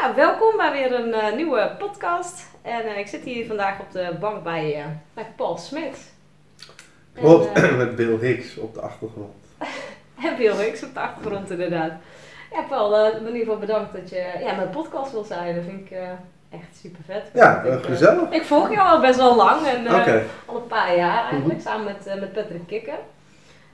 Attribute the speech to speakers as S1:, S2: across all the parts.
S1: Ja, welkom bij weer een eh, nieuwe podcast. En eh, ik zit hier vandaag op de bank bij, eh, bij Paul Smit. En,
S2: Klopt, met Bill Hicks op de achtergrond.
S1: en Bill Hicks op de achtergrond inderdaad. Ja, Paul, in ieder geval bedankt dat je ja, mijn podcast wil zijn. Dat vind ik echt super vet.
S2: Ja,
S1: ik,
S2: gezellig.
S1: ik volg jou al best wel lang. En, Al een paar jaar eigenlijk, samen met, met Patrick Kikker.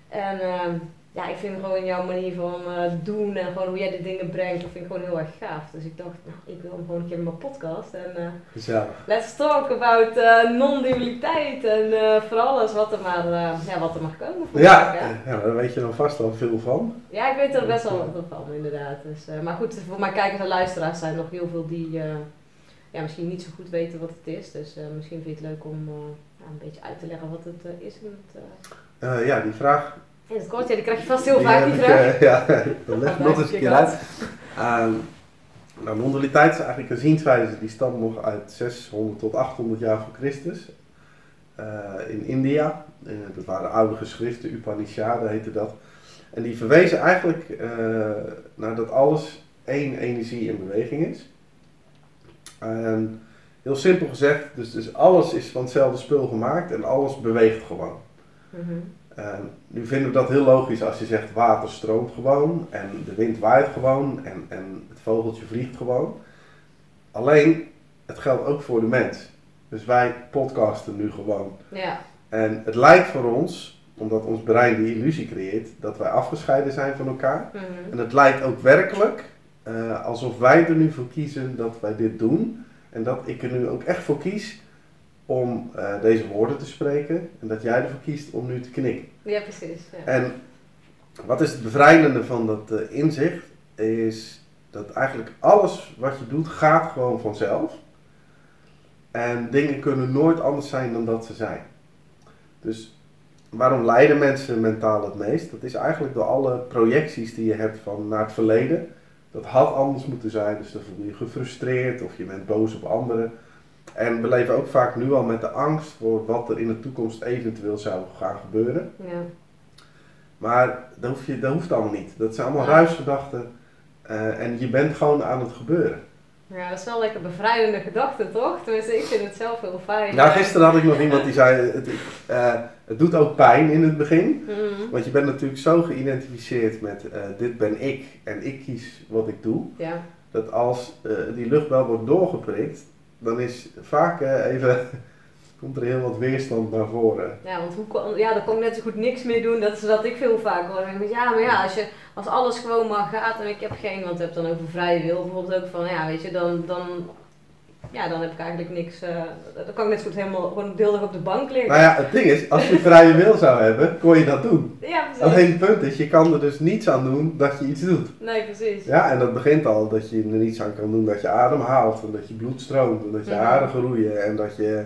S1: En ehm, ja, ik vind gewoon jouw manier van eh, doen en gewoon hoe jij de dingen brengt, dat vind ik gewoon heel erg gaaf. Dus ik dacht, nou, ik wil hem gewoon een keer in mijn podcast. En eh,
S2: gezellig.
S1: let's talk about eh, non-dualiteit en voor alles wat er maar, ja, wat er mag komen.
S2: Ja, ja, daar weet je dan vast al veel van.
S1: ja, ik weet er best wel wat van inderdaad. Dus, maar goed, voor mijn kijkers en luisteraars zijn er nog heel veel die ja, misschien niet zo goed weten wat het is. Dus misschien vind je het leuk om een beetje uit te leggen wat het is in het...
S2: ja, die vraag.
S1: Het kort, ja, die krijg je vast heel vaak die vraag.
S2: eh, ja, dan leg ik nog eens een keer uit. Ehm, nou, non-dualiteit is eigenlijk een zienswijze die stamt nog uit 600 tot 800 jaar voor Christus. Eh, in India. Eh, dat waren oude geschriften, Upanishaden heette dat. En die verwezen eigenlijk naar dat alles één energie in beweging is. En heel simpel gezegd, dus, dus alles is van hetzelfde spul gemaakt en alles beweegt gewoon.
S1: Mhm.
S2: En nu vinden we dat heel logisch als je zegt water stroomt gewoon en de wind waait gewoon en, en het vogeltje vliegt gewoon. Alleen, het geldt ook voor de mens. Dus wij podcasten nu gewoon.
S1: Ja,
S2: En het lijkt voor ons, omdat ons brein die illusie creëert, dat wij afgescheiden zijn van elkaar.
S1: mhm.
S2: En het lijkt ook werkelijk eh, alsof wij er nu voor kiezen dat wij dit doen. En dat ik er nu ook echt voor kies om eh, deze woorden te spreken. En dat jij ervoor kiest om nu te knikken.
S1: ja precies. Ja.
S2: En wat is het bevrijdende van dat eh, inzicht? Is dat eigenlijk alles wat je doet gaat gewoon vanzelf. En dingen kunnen nooit anders zijn dan dat ze zijn. Dus waarom lijden mensen mentaal het meest? Dat is eigenlijk door alle projecties die je hebt van naar het verleden. Dat had anders moeten zijn, dus dan voel je je gefrustreerd of je bent boos op anderen. En we leven ook vaak nu al met de angst voor wat er in de toekomst eventueel zou gaan gebeuren.
S1: ja.
S2: Maar dat, hoef je, dat hoeft allemaal niet. Dat zijn allemaal
S1: Ja.
S2: ruisgedachten. eh, en je bent gewoon aan het gebeuren.
S1: ja, dat is wel lekker bevrijdende gedachte, toch? Tenminste, ik vind het zelf heel fijn.
S2: Nou, gisteren had ik nog iemand die zei: het, eh, het doet ook pijn in het begin.
S1: Mhm.
S2: Want je bent natuurlijk zo geïdentificeerd met: eh, dit ben ik en ik kies wat ik doe.
S1: Ja,
S2: Dat als die luchtbel wordt doorgeprikt, dan is vaak even. komt er heel wat weerstand naar voren.
S1: ja, want hoe kon, ja, dan kon ik net zo goed niks meer doen. Dat is wat ik veel vaak hoor. Ja, maar ja, als, je, als alles gewoon maar gaat en ik heb geen, want je hebt dan over vrije wil bijvoorbeeld ook van, ja, weet je, dan, dan, ja, dan heb ik eigenlijk niks, eh, dan kan ik net zo goed helemaal gewoon deeldig op de bank liggen.
S2: Nou ja, het ding is: als je vrije wil zou hebben, kon je dat doen.
S1: Ja, precies.
S2: Alleen het punt is, je kan er dus niets aan doen dat je iets doet.
S1: Nee, precies.
S2: Ja, en dat begint al dat je er niets aan kan doen dat je adem haalt, en dat je bloed stroomt, en dat je
S1: Mhm.
S2: haren groeien, en dat je,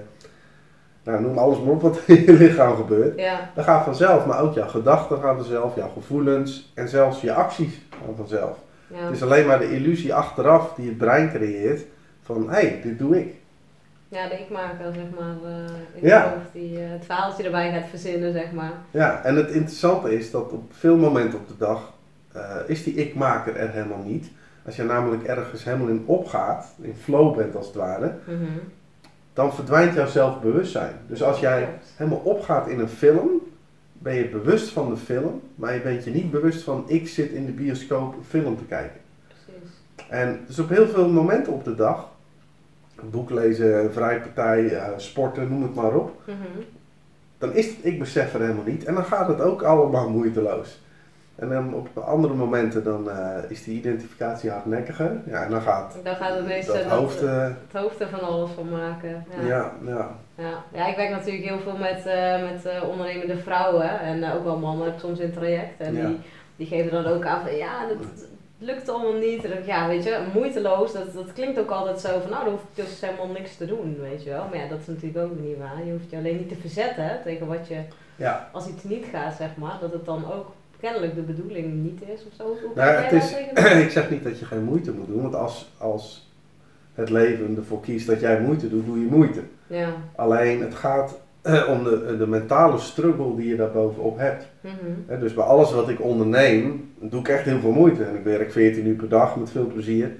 S2: nou noem alles maar op wat in je lichaam gebeurt.
S1: Ja,
S2: Dat gaat vanzelf, maar ook jouw gedachten gaan vanzelf, jouw gevoelens en zelfs je acties gaan vanzelf.
S1: ja.
S2: Het is alleen maar de illusie achteraf die het brein creëert van, hé, hey, dit doe ik.
S1: Ja, de ikmaker, zeg maar, in
S2: Ja.
S1: hoofd die eh, het verhaaltje erbij gaat verzinnen, zeg maar.
S2: Ja, en het interessante is dat op veel momenten op de dag eh, is die ik-maker er helemaal niet. Als je namelijk ergens helemaal in opgaat, in flow bent als het ware,
S1: Mhm.
S2: dan verdwijnt jouw zelfbewustzijn. Dus als jij helemaal opgaat in een film, ben je bewust van de film, maar je bent je niet bewust van ik zit in de bioscoop een film te kijken. En dus op heel veel momenten op de dag, boek lezen, vrijpartij, eh, sporten, noem het maar op,
S1: Mhm.
S2: dan is het ik besef er helemaal niet en dan gaat het ook allemaal moeiteloos. En dan op andere momenten dan eh, is die identificatie hardnekkiger. Ja, en dan gaat
S1: Dan gaat het ineens
S2: dat hoofd... eh,
S1: het hoofd er van alles van maken. Ja.
S2: ja, ja.
S1: Ja. ja, ik werk natuurlijk heel veel met, met ondernemende vrouwen en ook wel mannen soms in het traject. En
S2: Ja.
S1: die, die geven dan ook aan van ja, dat, dat lukt allemaal niet. Ja, weet je, moeiteloos, dat, dat klinkt ook altijd zo van nou, dan hoef ik dus helemaal niks te doen, weet je wel. Maar ja, dat is natuurlijk ook niet waar. Je hoeft je alleen niet te verzetten hè, tegen wat je,
S2: ja.
S1: als iets niet gaat, zeg maar, dat het dan ook kennelijk de bedoeling niet is of zo. Hoe
S2: Nou, het is, ik zeg niet dat je geen moeite moet doen, want als, als het leven ervoor kiest dat jij moeite doet, doe je moeite.
S1: Ja.
S2: Alleen het gaat eh, om de, de mentale struggle die je daar bovenop hebt.
S1: Mhm.
S2: Dus bij alles wat ik onderneem, doe ik echt heel veel moeite. En ik werk 14 uur per dag met veel plezier.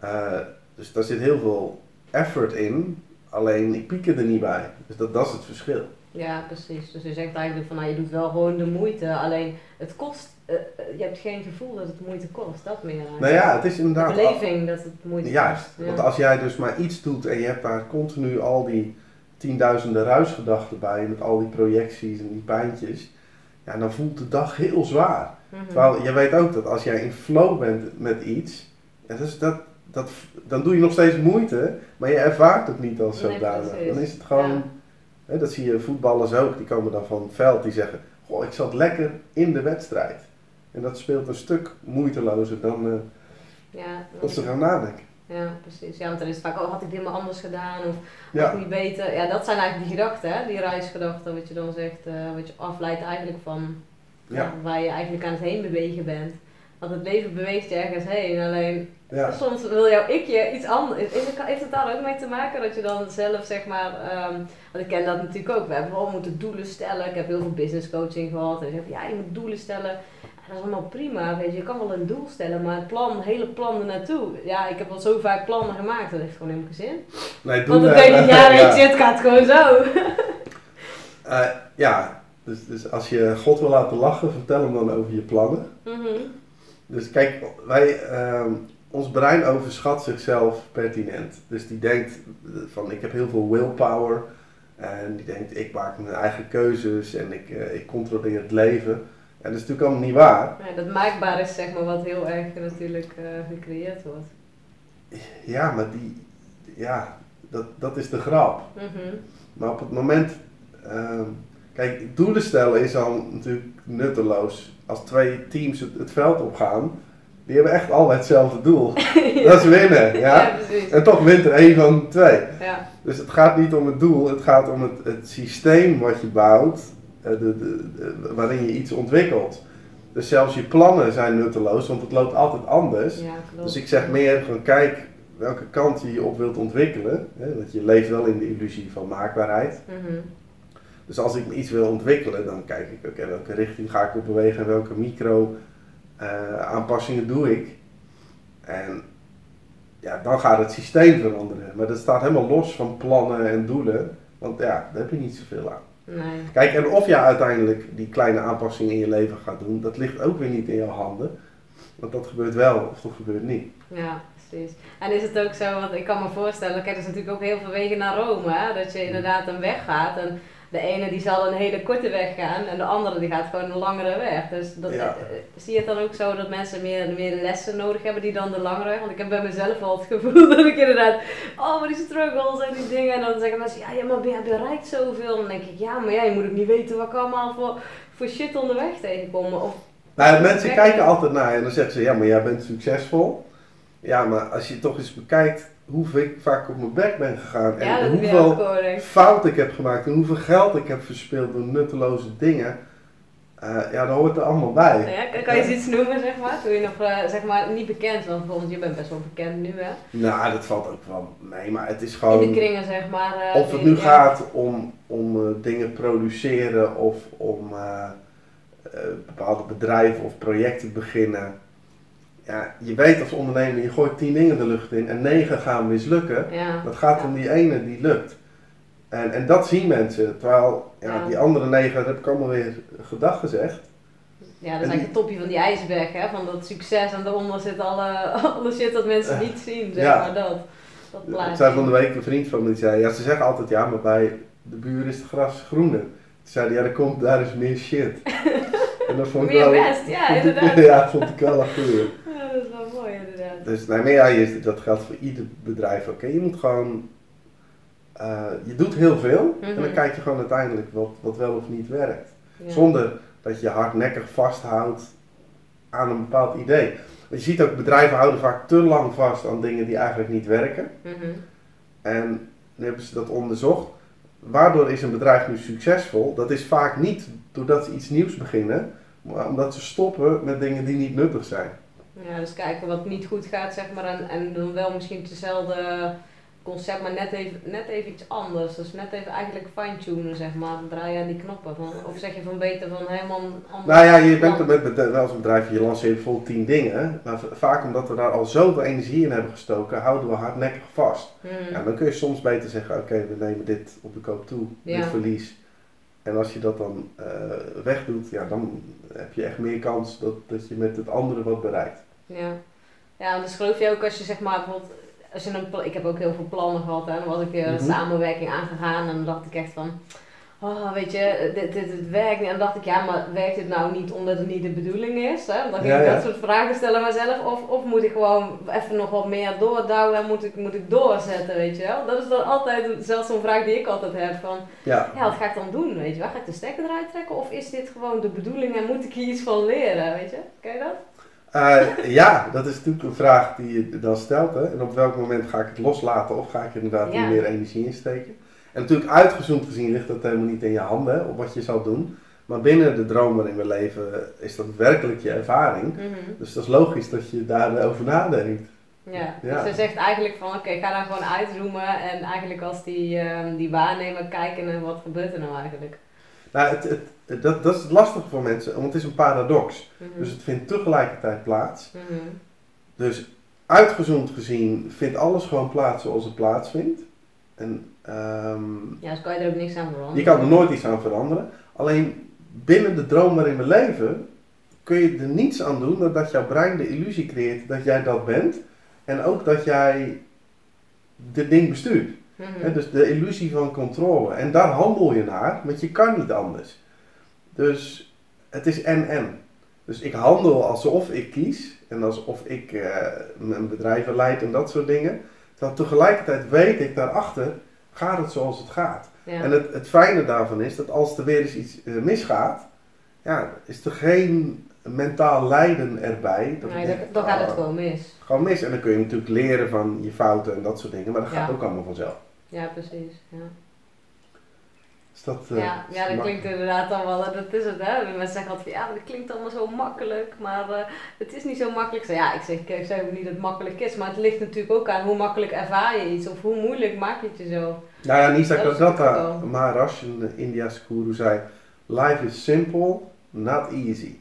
S2: Eh, dus daar zit heel veel effort in, alleen ik piek er niet bij. Dus dat, dat is het verschil.
S1: Ja, precies. Dus je zegt eigenlijk van, nou, je doet wel gewoon de moeite, alleen het kost, eh, je hebt geen gevoel dat het moeite kost, dat meer eigenlijk.
S2: Nou ja, het is
S1: De
S2: inderdaad...
S1: beleving dat het moeite
S2: Juist,
S1: kost. Ja.
S2: want als jij dus maar iets doet en je hebt daar continu al die tienduizenden ruisgedachten bij, met al die projecties en die pijntjes, ja, dan voelt de dag heel zwaar.
S1: Mhm.
S2: Terwijl je weet ook dat als jij in flow bent met iets, ja, dus dat, dat, dan doe je nog steeds moeite, maar je ervaart het niet als zodanig. dan is het gewoon,
S1: Ja.
S2: hè, dat zie je voetballers ook, die komen dan van het veld, die zeggen, goh, ik zat lekker in de wedstrijd. En dat speelt een stuk moeitelozer dan eh,
S1: Ja,
S2: als ze gaan nadenken.
S1: Ja, precies. Ja, want dan is het vaak, oh, had ik dit maar anders gedaan of had
S2: Ja.
S1: ik niet beter. Ja, dat zijn eigenlijk die gedachten, hè? die reisgedachten, wat je dan zegt, eh, wat je afleidt eigenlijk van
S2: Ja.
S1: waar je eigenlijk aan het heen bewegen bent. Want het leven beweegt je ergens heen, alleen
S2: Ja.
S1: soms wil jouw ikje iets anders. Heeft het daar ook mee te maken dat je dan zelf zeg maar, ehm, want ik ken dat natuurlijk ook, we hebben wel moeten doelen stellen. Ik heb heel veel business coaching gehad en ik heb ja, je moet doelen stellen. Dat is allemaal prima, weet je, je kan wel een doel stellen, maar het plan, het hele plan ernaartoe. Ja, ik heb al zo vaak plannen gemaakt, dat heeft gewoon helemaal geen zin.
S2: Nee,
S1: Want dan denk ik, ja, weet je, het gaat gewoon zo.
S2: Eh, ja, dus, dus als je God wil laten lachen, vertel hem dan over je plannen.
S1: Mhm.
S2: Dus kijk, wij, ehm, ons brein overschat zichzelf pertinent. Dus die denkt eh, van ik heb heel veel willpower. En die denkt ik maak mijn eigen keuzes en ik, eh, ik controleer het leven. En dat is natuurlijk allemaal niet waar.
S1: Ja, dat maakbaar is zeg maar wat heel erg natuurlijk eh, gecreëerd wordt.
S2: Ja, maar die, ja, dat, dat is de grap.
S1: Mhm.
S2: Maar op het moment, ehm, kijk, doelen stellen is al natuurlijk nutteloos. Als twee teams het, het veld opgaan, die hebben echt allebei hetzelfde doel. Dat is winnen, ja.
S1: precies.
S2: En toch wint er één van twee.
S1: Ja.
S2: Dus het gaat niet om het doel, het gaat om het, het systeem wat je bouwt, de, de, de- waarin je iets ontwikkelt. Dus zelfs je plannen zijn nutteloos, want het loopt altijd anders.
S1: ja.
S2: Dus ik zeg meer van kijk welke kant je je op wilt ontwikkelen. Hè, want je leeft wel in de illusie van maakbaarheid.
S1: Mhm.
S2: Dus als ik iets wil ontwikkelen, dan kijk ik oké, welke richting ga ik op bewegen en welke micro eh, aanpassingen doe ik. En ja, dan gaat het systeem veranderen. Maar dat staat helemaal los van plannen en doelen. Want ja, daar heb je niet zoveel aan.
S1: Nee.
S2: Kijk, en of je uiteindelijk die kleine aanpassingen in je leven gaat doen, dat ligt ook weer niet in jouw handen. Want dat gebeurt wel of dat gebeurt niet.
S1: Ja, precies. En is het ook zo, want ik kan me voorstellen, kijk, er is natuurlijk ook heel veel wegen naar Rome, hè? dat je inderdaad een weg gaat en de ene die zal een hele korte weg gaan en de andere die gaat gewoon een langere weg. Dus dat,
S2: Ja.
S1: eh, zie je het dan ook zo dat mensen meer, meer lessen nodig hebben die dan de langere weg? Want ik heb bij mezelf al het gevoel dat ik inderdaad, oh maar die struggles en die dingen en dan zeggen mensen, ja, ja maar je bereikt zoveel. En dan denk ik, ja maar ja, je moet ook niet weten wat ik allemaal voor, voor shit onderweg tegenkom. Of,
S2: Nou, mensen kijken altijd naar je en dan zeggen ze, ja, maar jij bent succesvol. Ja, maar als je toch eens bekijkt hoe ik vaak op mijn bek ben gegaan en
S1: ja,
S2: hoeveel
S1: ook gehoord.
S2: fout ik heb gemaakt en hoeveel geld ik heb verspeeld door nutteloze dingen, eh, ja, dat hoort er allemaal bij.
S1: Ja, kan, kan je eens iets noemen, zeg maar? Toen je nog, eh, zeg maar, niet bekend was, bijvoorbeeld, je bent best wel bekend nu, hè?
S2: Nou, dat valt ook wel mee, maar het is
S1: In
S2: gewoon...
S1: de kringen, zeg maar. eh,
S2: Of het nu gaat om, om dingen produceren of om bepaalde bedrijven of projecten beginnen. Ja, je weet als ondernemer, je gooit tien dingen de lucht in en negen gaan mislukken.
S1: Ja.
S2: Dat gaat om die ene die lukt. En, en dat zien mensen. Terwijl ja, die andere negen, dat heb ik allemaal weer gedag gezegd.
S1: Ja, dat is
S2: en
S1: eigenlijk het topje van die ijsberg, hè? Van dat succes en daaronder zit alle, alle shit dat mensen niet zien, zeg
S2: Ja.
S1: maar dat. Dat plaatje.
S2: zei van de week een vriend van me, die zei, ja ze zeggen altijd ja, maar bij de buur is het gras groener. Toen zei hij, ja, er komt, daar is meer shit. en dat vond ik
S1: Meer
S2: wel...
S1: best, ja, inderdaad.
S2: ja, vond ik wel een goeie.
S1: Ja, dat is wel
S2: Dus nee, maar ja, je- dat geldt voor ieder bedrijf. Oké, je moet gewoon, eh, je doet heel veel en dan
S1: Mhm.
S2: kijk je gewoon uiteindelijk wat, wat wel of niet werkt.
S1: Ja.
S2: Zonder dat je hardnekkig vasthoudt aan een bepaald idee. Want je ziet ook, bedrijven houden vaak te lang vast aan dingen die eigenlijk niet werken.
S1: Mhm.
S2: En nu hebben ze dat onderzocht. Waardoor is een bedrijf nu succesvol? Dat is vaak niet doordat ze iets nieuws beginnen, maar omdat ze stoppen met dingen die niet nuttig zijn.
S1: Ja, dus kijken wat niet goed gaat, zeg maar, en, en dan wel misschien dezelfde concept, maar net even, net even iets anders. Dus net even eigenlijk fine-tunen, zeg maar. Draai je aan die knoppen. Van, of zeg je van beter van helemaal anders.
S2: Nou ja, je bent met wel als een bedrijf, je lanceert bijvoorbeeld tien dingen. Maar vaak omdat we daar al zoveel energie in hebben gestoken, houden we hardnekkig vast.
S1: Hmm.
S2: Ja, dan kun je soms beter zeggen, oké, we nemen dit op de koop toe,
S1: Ja.
S2: dit verlies. En als je dat dan eh, wegdoet, ja, dan heb je echt meer kans dat, dat je met het andere wat bereikt.
S1: Ja. Ja, dus geloof je ook als je zeg maar bijvoorbeeld, als je een ik heb ook heel veel plannen gehad en dan was ik weer een
S2: Mhm.
S1: samenwerking aangegaan en dan dacht ik echt van, oh weet je, dit, dit, dit werkt niet. En dan dacht ik, ja, maar werkt dit nou niet omdat het niet de bedoeling is? Hè? Dan ging
S2: Ja,
S1: ik
S2: ja.
S1: dat soort vragen stellen mezelf. Of, of moet ik gewoon even nog wat meer doordouwen en moet ik, moet ik doorzetten, weet je wel? Dat is dan altijd, zelfs zo'n vraag die ik altijd heb van,
S2: Ja,
S1: ja, wat ga ik dan doen, weet je wel? Ga ik de stekker eruit trekken of is dit gewoon de bedoeling en moet ik hier iets van leren, weet je? Ken je dat?
S2: Eh, ja, dat is natuurlijk een vraag die je dan stelt. Hè? En op welk moment ga ik het loslaten of ga ik er inderdaad
S1: Ja.
S2: meer energie in steken? En natuurlijk uitgezoomd gezien ligt dat helemaal niet in je handen, hè, op wat je zal doen. Maar binnen de dromen in mijn leven is dat werkelijk je ervaring.
S1: Mhm.
S2: Dus dat is logisch dat je daarover nadenkt.
S1: Ja,
S2: Ja.
S1: dus ze zegt eigenlijk van oké, ga dan gewoon uitzoomen en eigenlijk als die, ehm, die waarnemer kijken naar wat gebeurt er nou eigenlijk.
S2: Nou, het, het, het- dat, dat is het lastige voor mensen, want het is een paradox.
S1: Mhm.
S2: Dus het vindt tegelijkertijd plaats.
S1: Mhm.
S2: Dus uitgezoomd gezien vindt alles gewoon plaats zoals het plaatsvindt. En ehm,
S1: Ja, dus kan je er ook niks aan veranderen.
S2: je kan er nooit iets aan veranderen. Alleen binnen de droom waarin we leven kun je er niets aan doen dan dat jouw brein de illusie creëert dat jij dat bent. En ook dat jij dit ding bestuurt.
S1: Mhm.
S2: Dus de illusie van controle. En daar handel je naar, want je kan niet anders. Dus het is en-en. Dus ik handel alsof ik kies en alsof ik eh, mijn bedrijven leid en dat soort dingen. Terwijl tegelijkertijd weet ik daarachter gaat het zoals het gaat.
S1: ja.
S2: En het, het fijne daarvan is dat als er weer eens iets eh, misgaat, ja, is er geen mentaal lijden erbij. Dat
S1: nee, dan, gaat het
S2: ah,
S1: gewoon mis.
S2: gewoon mis. En dan kun je natuurlijk leren van je fouten en dat soort dingen, maar dat gaat
S1: Ja.
S2: ook allemaal vanzelf.
S1: Ja, precies. Ja,
S2: Dus dat, eh,
S1: ja,
S2: is
S1: ja dat klinkt inderdaad wel, dat is het hè. Mensen zeggen altijd ja, dat klinkt allemaal zo makkelijk, maar eh, het is niet zo makkelijk. Ja, ik zeg, ik zeg ook niet dat het makkelijk is, maar het ligt natuurlijk ook aan hoe makkelijk ervaar je iets of hoe moeilijk maak je het je zo.
S2: Nou ja, Nisa
S1: Dat is natuurlijk wel.
S2: Maharaj, een Indiase guru, zei: Life is simple, not easy.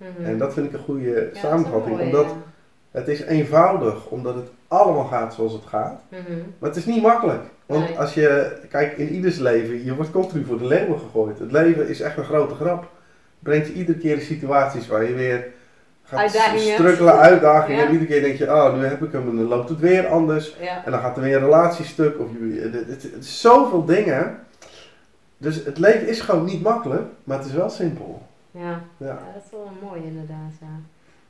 S1: Mhm.
S2: En dat vind ik een goede
S1: Ja,
S2: samenvatting,
S1: mooi,
S2: omdat het is eenvoudig, omdat het allemaal gaat zoals het gaat.
S1: Mhm.
S2: Maar het is niet makkelijk. Want
S1: Nee.
S2: als je, kijk, in ieders leven, je wordt continu voor de leeuwen gegooid. Het leven is echt een grote grap. Brengt je iedere keer in situaties waar je weer gaat
S1: Uitdagingen hebt.
S2: struggelen, uitdagingen.
S1: Ja.
S2: En iedere keer denk je, oh, nu heb ik hem en dan loopt het weer anders.
S1: Ja.
S2: En dan gaat er weer een relatie stuk. Of je, het, het, het zoveel dingen. Dus het leven is gewoon niet makkelijk, maar het is wel simpel.
S1: Ja.
S2: Ja.
S1: Ja, dat is wel mooi inderdaad, ja.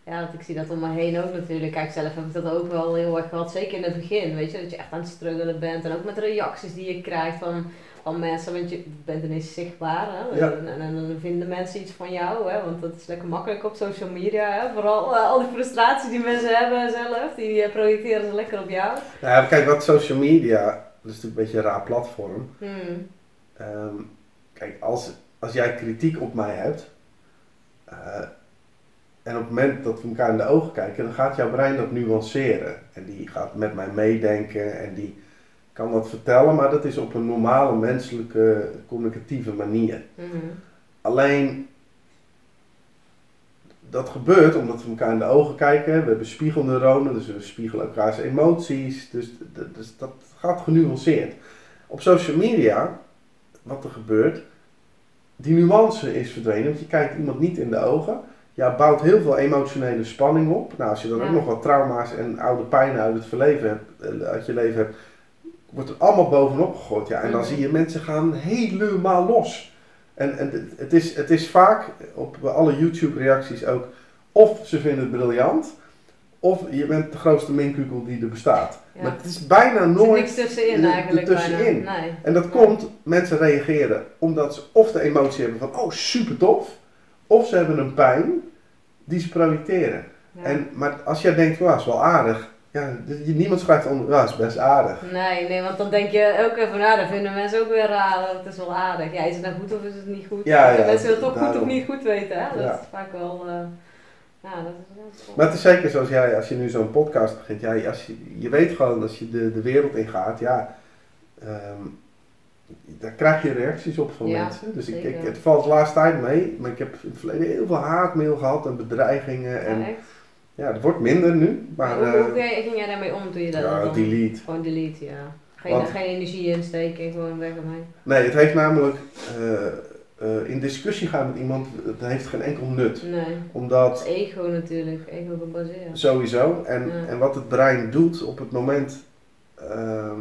S1: Ja, want ik zie dat om me heen ook natuurlijk. Kijk, zelf heb ik dat ook wel heel erg gehad. Zeker in het begin, weet je. Dat je echt aan het struggelen bent. En ook met de reacties die je krijgt van, van mensen. Want je bent ineens zichtbaar, hè.
S2: Ja.
S1: En, en, dan vinden mensen iets van jou, hè. Want dat is lekker makkelijk op social media, hè. Vooral eh, al die frustratie die mensen hebben zelf. Die eh, projecteren ze lekker op jou.
S2: Nou ja, kijk, wat social media, dat is natuurlijk een beetje een raar platform.
S1: Hmm.
S2: Ehm, kijk, als, als jij kritiek op mij hebt, eh, en op het moment dat we elkaar in de ogen kijken, dan gaat jouw brein dat nuanceren. En die gaat met mij meedenken en die kan dat vertellen, maar dat is op een normale menselijke communicatieve manier.
S1: Mhm.
S2: Alleen, dat gebeurt omdat we elkaar in de ogen kijken. We hebben spiegelneuronen, dus we spiegelen elkaars emoties. Dus, dus dat gaat genuanceerd. Op social media, wat er gebeurt, die nuance is verdwenen. Want je kijkt iemand niet in de ogen. Je bouwt heel veel emotionele spanning op. Nou, als je dan
S1: Ja.
S2: ook nog wat trauma's en oude pijnen uit het verleden hebt, eh, uit je leven hebt, wordt het allemaal bovenop gegooid. Ja, en dan
S1: Mhm.
S2: zie je mensen gaan helemaal los. En, en het- het, is, het is vaak op alle YouTube-reacties ook, of ze vinden het briljant, of je bent de grootste minkukkel die er bestaat.
S1: Ja.
S2: Maar het is bijna
S1: Er zit
S2: nooit.
S1: niks tussenin eigenlijk. Nee.
S2: En dat komt, mensen reageren omdat ze of de emotie hebben van, oh super tof, of ze hebben een pijn die ze projecteren.
S1: Ja.
S2: En, maar als jij denkt, ja, is wel aardig, ja, d- niemand schrijft onder, ja, is best aardig.
S1: Nee, nee, want dan denk je ook even, nou, dat vinden mensen ook weer raar, het is wel aardig. Ja, is het nou goed of is het niet goed?
S2: Ja, ja,
S1: mensen willen toch goed of niet goed weten, hè? Dat is vaak wel, eh, Ja, dat is cool.
S2: Maar het is zeker zoals jij, als je nu zo'n podcast begint, ja, als je, je weet gewoon als je de, de wereld ingaat, ja, ehm, daar krijg je reacties op van
S1: Ja,
S2: mensen. Dus ik, ik, het valt de laatste tijd mee, maar ik heb in het verleden heel veel haatmail gehad en bedreigingen. En
S1: Ja, echt.
S2: ja, het wordt minder nu, maar
S1: hoe,
S2: eh,
S1: hoe ging jij daarmee om toen je dat
S2: ja,
S1: dan...
S2: delete.
S1: Gewoon delete, ja. Geen,
S2: Want-
S1: geen energie insteken, gewoon weg ermee.
S2: Nee, het heeft namelijk eh, eh, in discussie gaan met iemand, het heeft geen enkel nut.
S1: Nee, dat
S2: Omdat
S1: is ego natuurlijk, ego gebaseerd.
S2: Sowieso. En,
S1: Ja.
S2: en wat het brein doet op het moment ehm,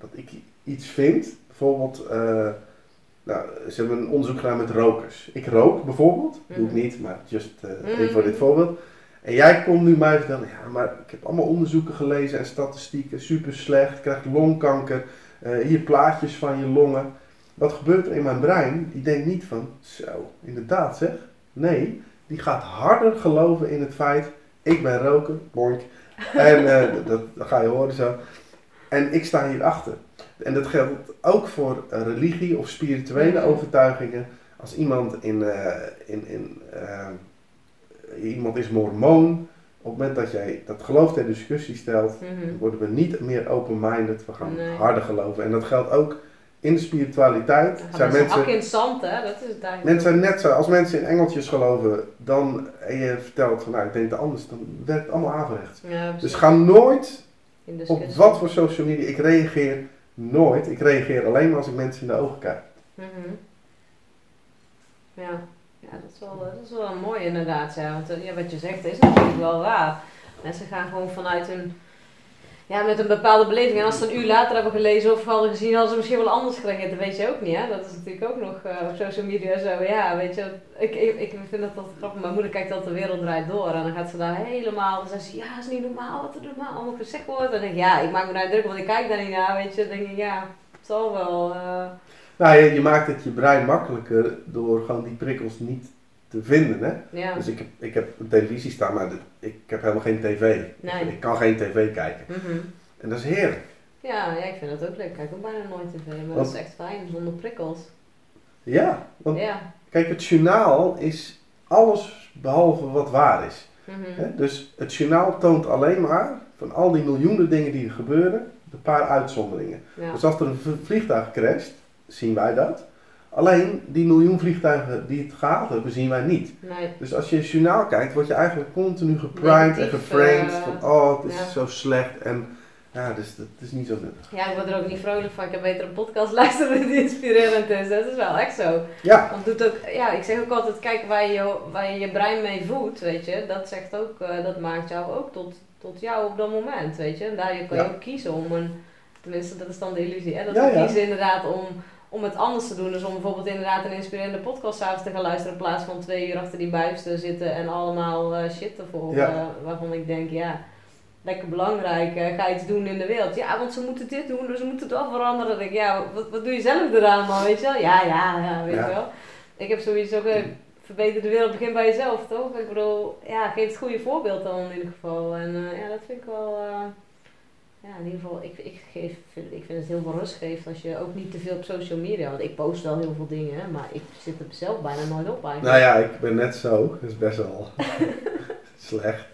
S2: dat ik iets vind, bijvoorbeeld, eh, nou, ze hebben een onderzoek gedaan met rokers. Ik rook bijvoorbeeld, doe ik
S1: Mhm.
S2: niet, maar just eh,
S1: Mhm.
S2: even voor dit voorbeeld. En jij komt nu mij vertellen, ja, maar ik heb allemaal onderzoeken gelezen en statistieken, super slecht, krijgt longkanker, hier plaatjes van je longen. Wat gebeurt er in mijn brein? Die denkt niet van, zo, inderdaad zeg. Nee, die gaat harder geloven in het feit, ik ben roker, boink. En eh, dat, dat ga je horen zo. En ik sta hierachter. En dat geldt ook voor eh, religie of spirituele
S1: Mhm.
S2: overtuigingen. Als iemand in, eh, in, in iemand is mormoon, op het moment dat jij dat geloof ter discussie stelt,
S1: Mhm.
S2: worden we niet meer open-minded, we gaan
S1: Nee.
S2: harder geloven. En dat geldt ook in de spiritualiteit. Zijn
S1: mensen hak in zand, hè? Dat is het
S2: mensen zijn net zo, als mensen in engeltjes geloven, dan, en je vertelt van nou ik denk het anders, dan werkt het allemaal averechts.
S1: Ja,
S2: Dus ga nooit op wat voor social media, ik reageer nooit, ik reageer alleen maar als ik mensen in de ogen kijk.
S1: Mhm. Ja. ja, dat is wel, dat is wel mooi inderdaad. Ja. Want eh, ja, wat je zegt is natuurlijk wel waar. Mensen gaan gewoon vanuit een, ja, met een bepaalde beleving. En als ze een uur later hebben gelezen of hadden gezien, hadden ze misschien wel anders gereageerd. Dat weet je ook niet, hè. Dat is natuurlijk ook nog eh, op social media zo. Ja, weet je, ik, ik, ik vind dat altijd grappig. Mijn moeder kijkt altijd de wereld draait door. En dan gaat ze daar helemaal, dan zegt ze, ja, is niet normaal wat er normaal allemaal gezegd wordt. En dan denk ik, ja, ik maak me daar druk, want ik kijk daar niet naar, weet je. Dan denk ik, ja, het zal wel... eh,
S2: Nou, je, je maakt het je brein makkelijker door gewoon die prikkels niet te vinden. Hè?
S1: ja.
S2: Dus ik heb, ik heb een televisie staan, maar ik heb helemaal geen tv.
S1: Nee.
S2: Ik kan geen tv kijken.
S1: Mhm.
S2: En dat is heerlijk.
S1: Ja, ja, ik vind dat ook leuk. Ik kijk ook bijna nooit tv, maar dat is echt fijn, zonder prikkels.
S2: Ja, want
S1: Ja.
S2: kijk, het journaal is alles behalve wat waar is.
S1: Mhm.
S2: Hè? Dus het journaal toont alleen maar van al die miljoenen dingen die er gebeuren, een paar uitzonderingen.
S1: Ja.
S2: Dus als er een vliegtuig crasht, zien wij dat. Alleen die miljoen vliegtuigen die het gehaald hebben, zien wij niet.
S1: Nee.
S2: Dus als je het journaal kijkt, word je eigenlijk continu geprimed en geframed
S1: eh,
S2: van oh, het is
S1: ja.
S2: zo slecht en ja, dus dat is niet zo nuttig.
S1: Ja, ik word er ook niet vrolijk van. Ik heb beter een podcast luisteren die inspirerend is. Dat is wel echt zo.
S2: Ja,
S1: Want doet ook, ja, ik zeg ook altijd, kijk waar je waar je, je brein mee voedt, weet je. Dat zegt ook, eh, dat maakt jou ook tot, tot jou op dat moment, weet je. En daar kan je
S2: Ja.
S1: ook kiezen om een, tenminste dat is dan de illusie, hè. Dat
S2: Ja,
S1: we kiezen inderdaad om, om het anders te doen. Dus om bijvoorbeeld inderdaad een inspirerende podcast s'avonds te gaan luisteren in plaats van twee uur achter die buis te zitten en allemaal eh, shit te volgen.
S2: Ja.
S1: eh, waarvan ik denk, ja, lekker belangrijk, eh, ga iets doen in de wereld. Ja, want ze moeten dit doen, dus ze moeten dat veranderen. Dan denk ik, ja, wat, wat doe je zelf eraan man, weet je wel? Ja, ja, ja, weet
S2: Ja.
S1: je wel. Ik heb zoiets ook, verbeter de wereld, begin bij jezelf, toch? Ik bedoel, ja, geef het goede voorbeeld dan in ieder geval. En ja, dat vind ik wel, ja, in ieder geval, ik, ik, geef, vind, ik vind het heel veel rust geeft als je ook niet te veel op social media, want ik post wel heel veel dingen, maar ik zit er zelf bijna nooit op eigenlijk.
S2: nou ja, ik ben net zo, dat is best wel slecht.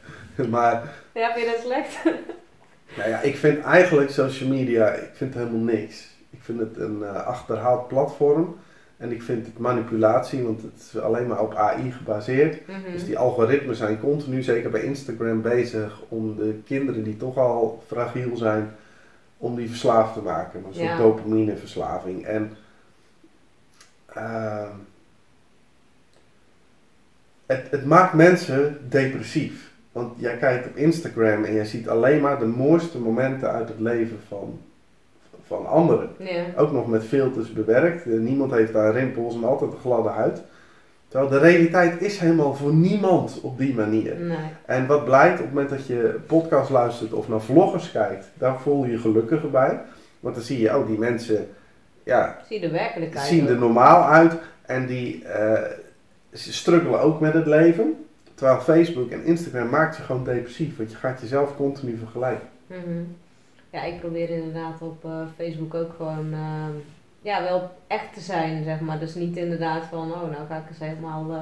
S2: Maar
S1: Ja, vind je dat slecht?
S2: nou ja, ik vind eigenlijk social media, ik vind helemaal niks. Ik vind het een eh, achterhaald platform en ik vind het manipulatie, want het is alleen maar op AI gebaseerd.
S1: Mhm.
S2: Dus die algoritmen zijn continu, zeker bij Instagram, bezig om de kinderen die toch al fragiel zijn, om die verslaafd te maken. Een soort
S1: Ja.
S2: dopamineverslaving. En ehm, het, het maakt mensen depressief. Want jij kijkt op Instagram en jij ziet alleen maar de mooiste momenten uit het leven van, van anderen.
S1: Ja.
S2: Ook nog met filters bewerkt. Eh, Niemand heeft daar rimpels en altijd een gladde huid. Terwijl de realiteit is helemaal voor niemand op die manier.
S1: Nee.
S2: En wat blijkt op het moment dat je podcast luistert of naar vloggers kijkt, daar voel je je gelukkiger bij. Want dan zie je ook die mensen, ja,
S1: Zie de werkelijkheid.
S2: zien er normaal uit en die ze struggelen ook met het leven. Terwijl Facebook en Instagram maakt je gewoon depressief, want je gaat jezelf continu vergelijken.
S1: Mhm. Ja, ik probeer inderdaad op eh, Facebook ook gewoon ehm, ja, wel echt te zijn, zeg maar. Dus niet inderdaad van, oh, nou ga ik eens helemaal eh,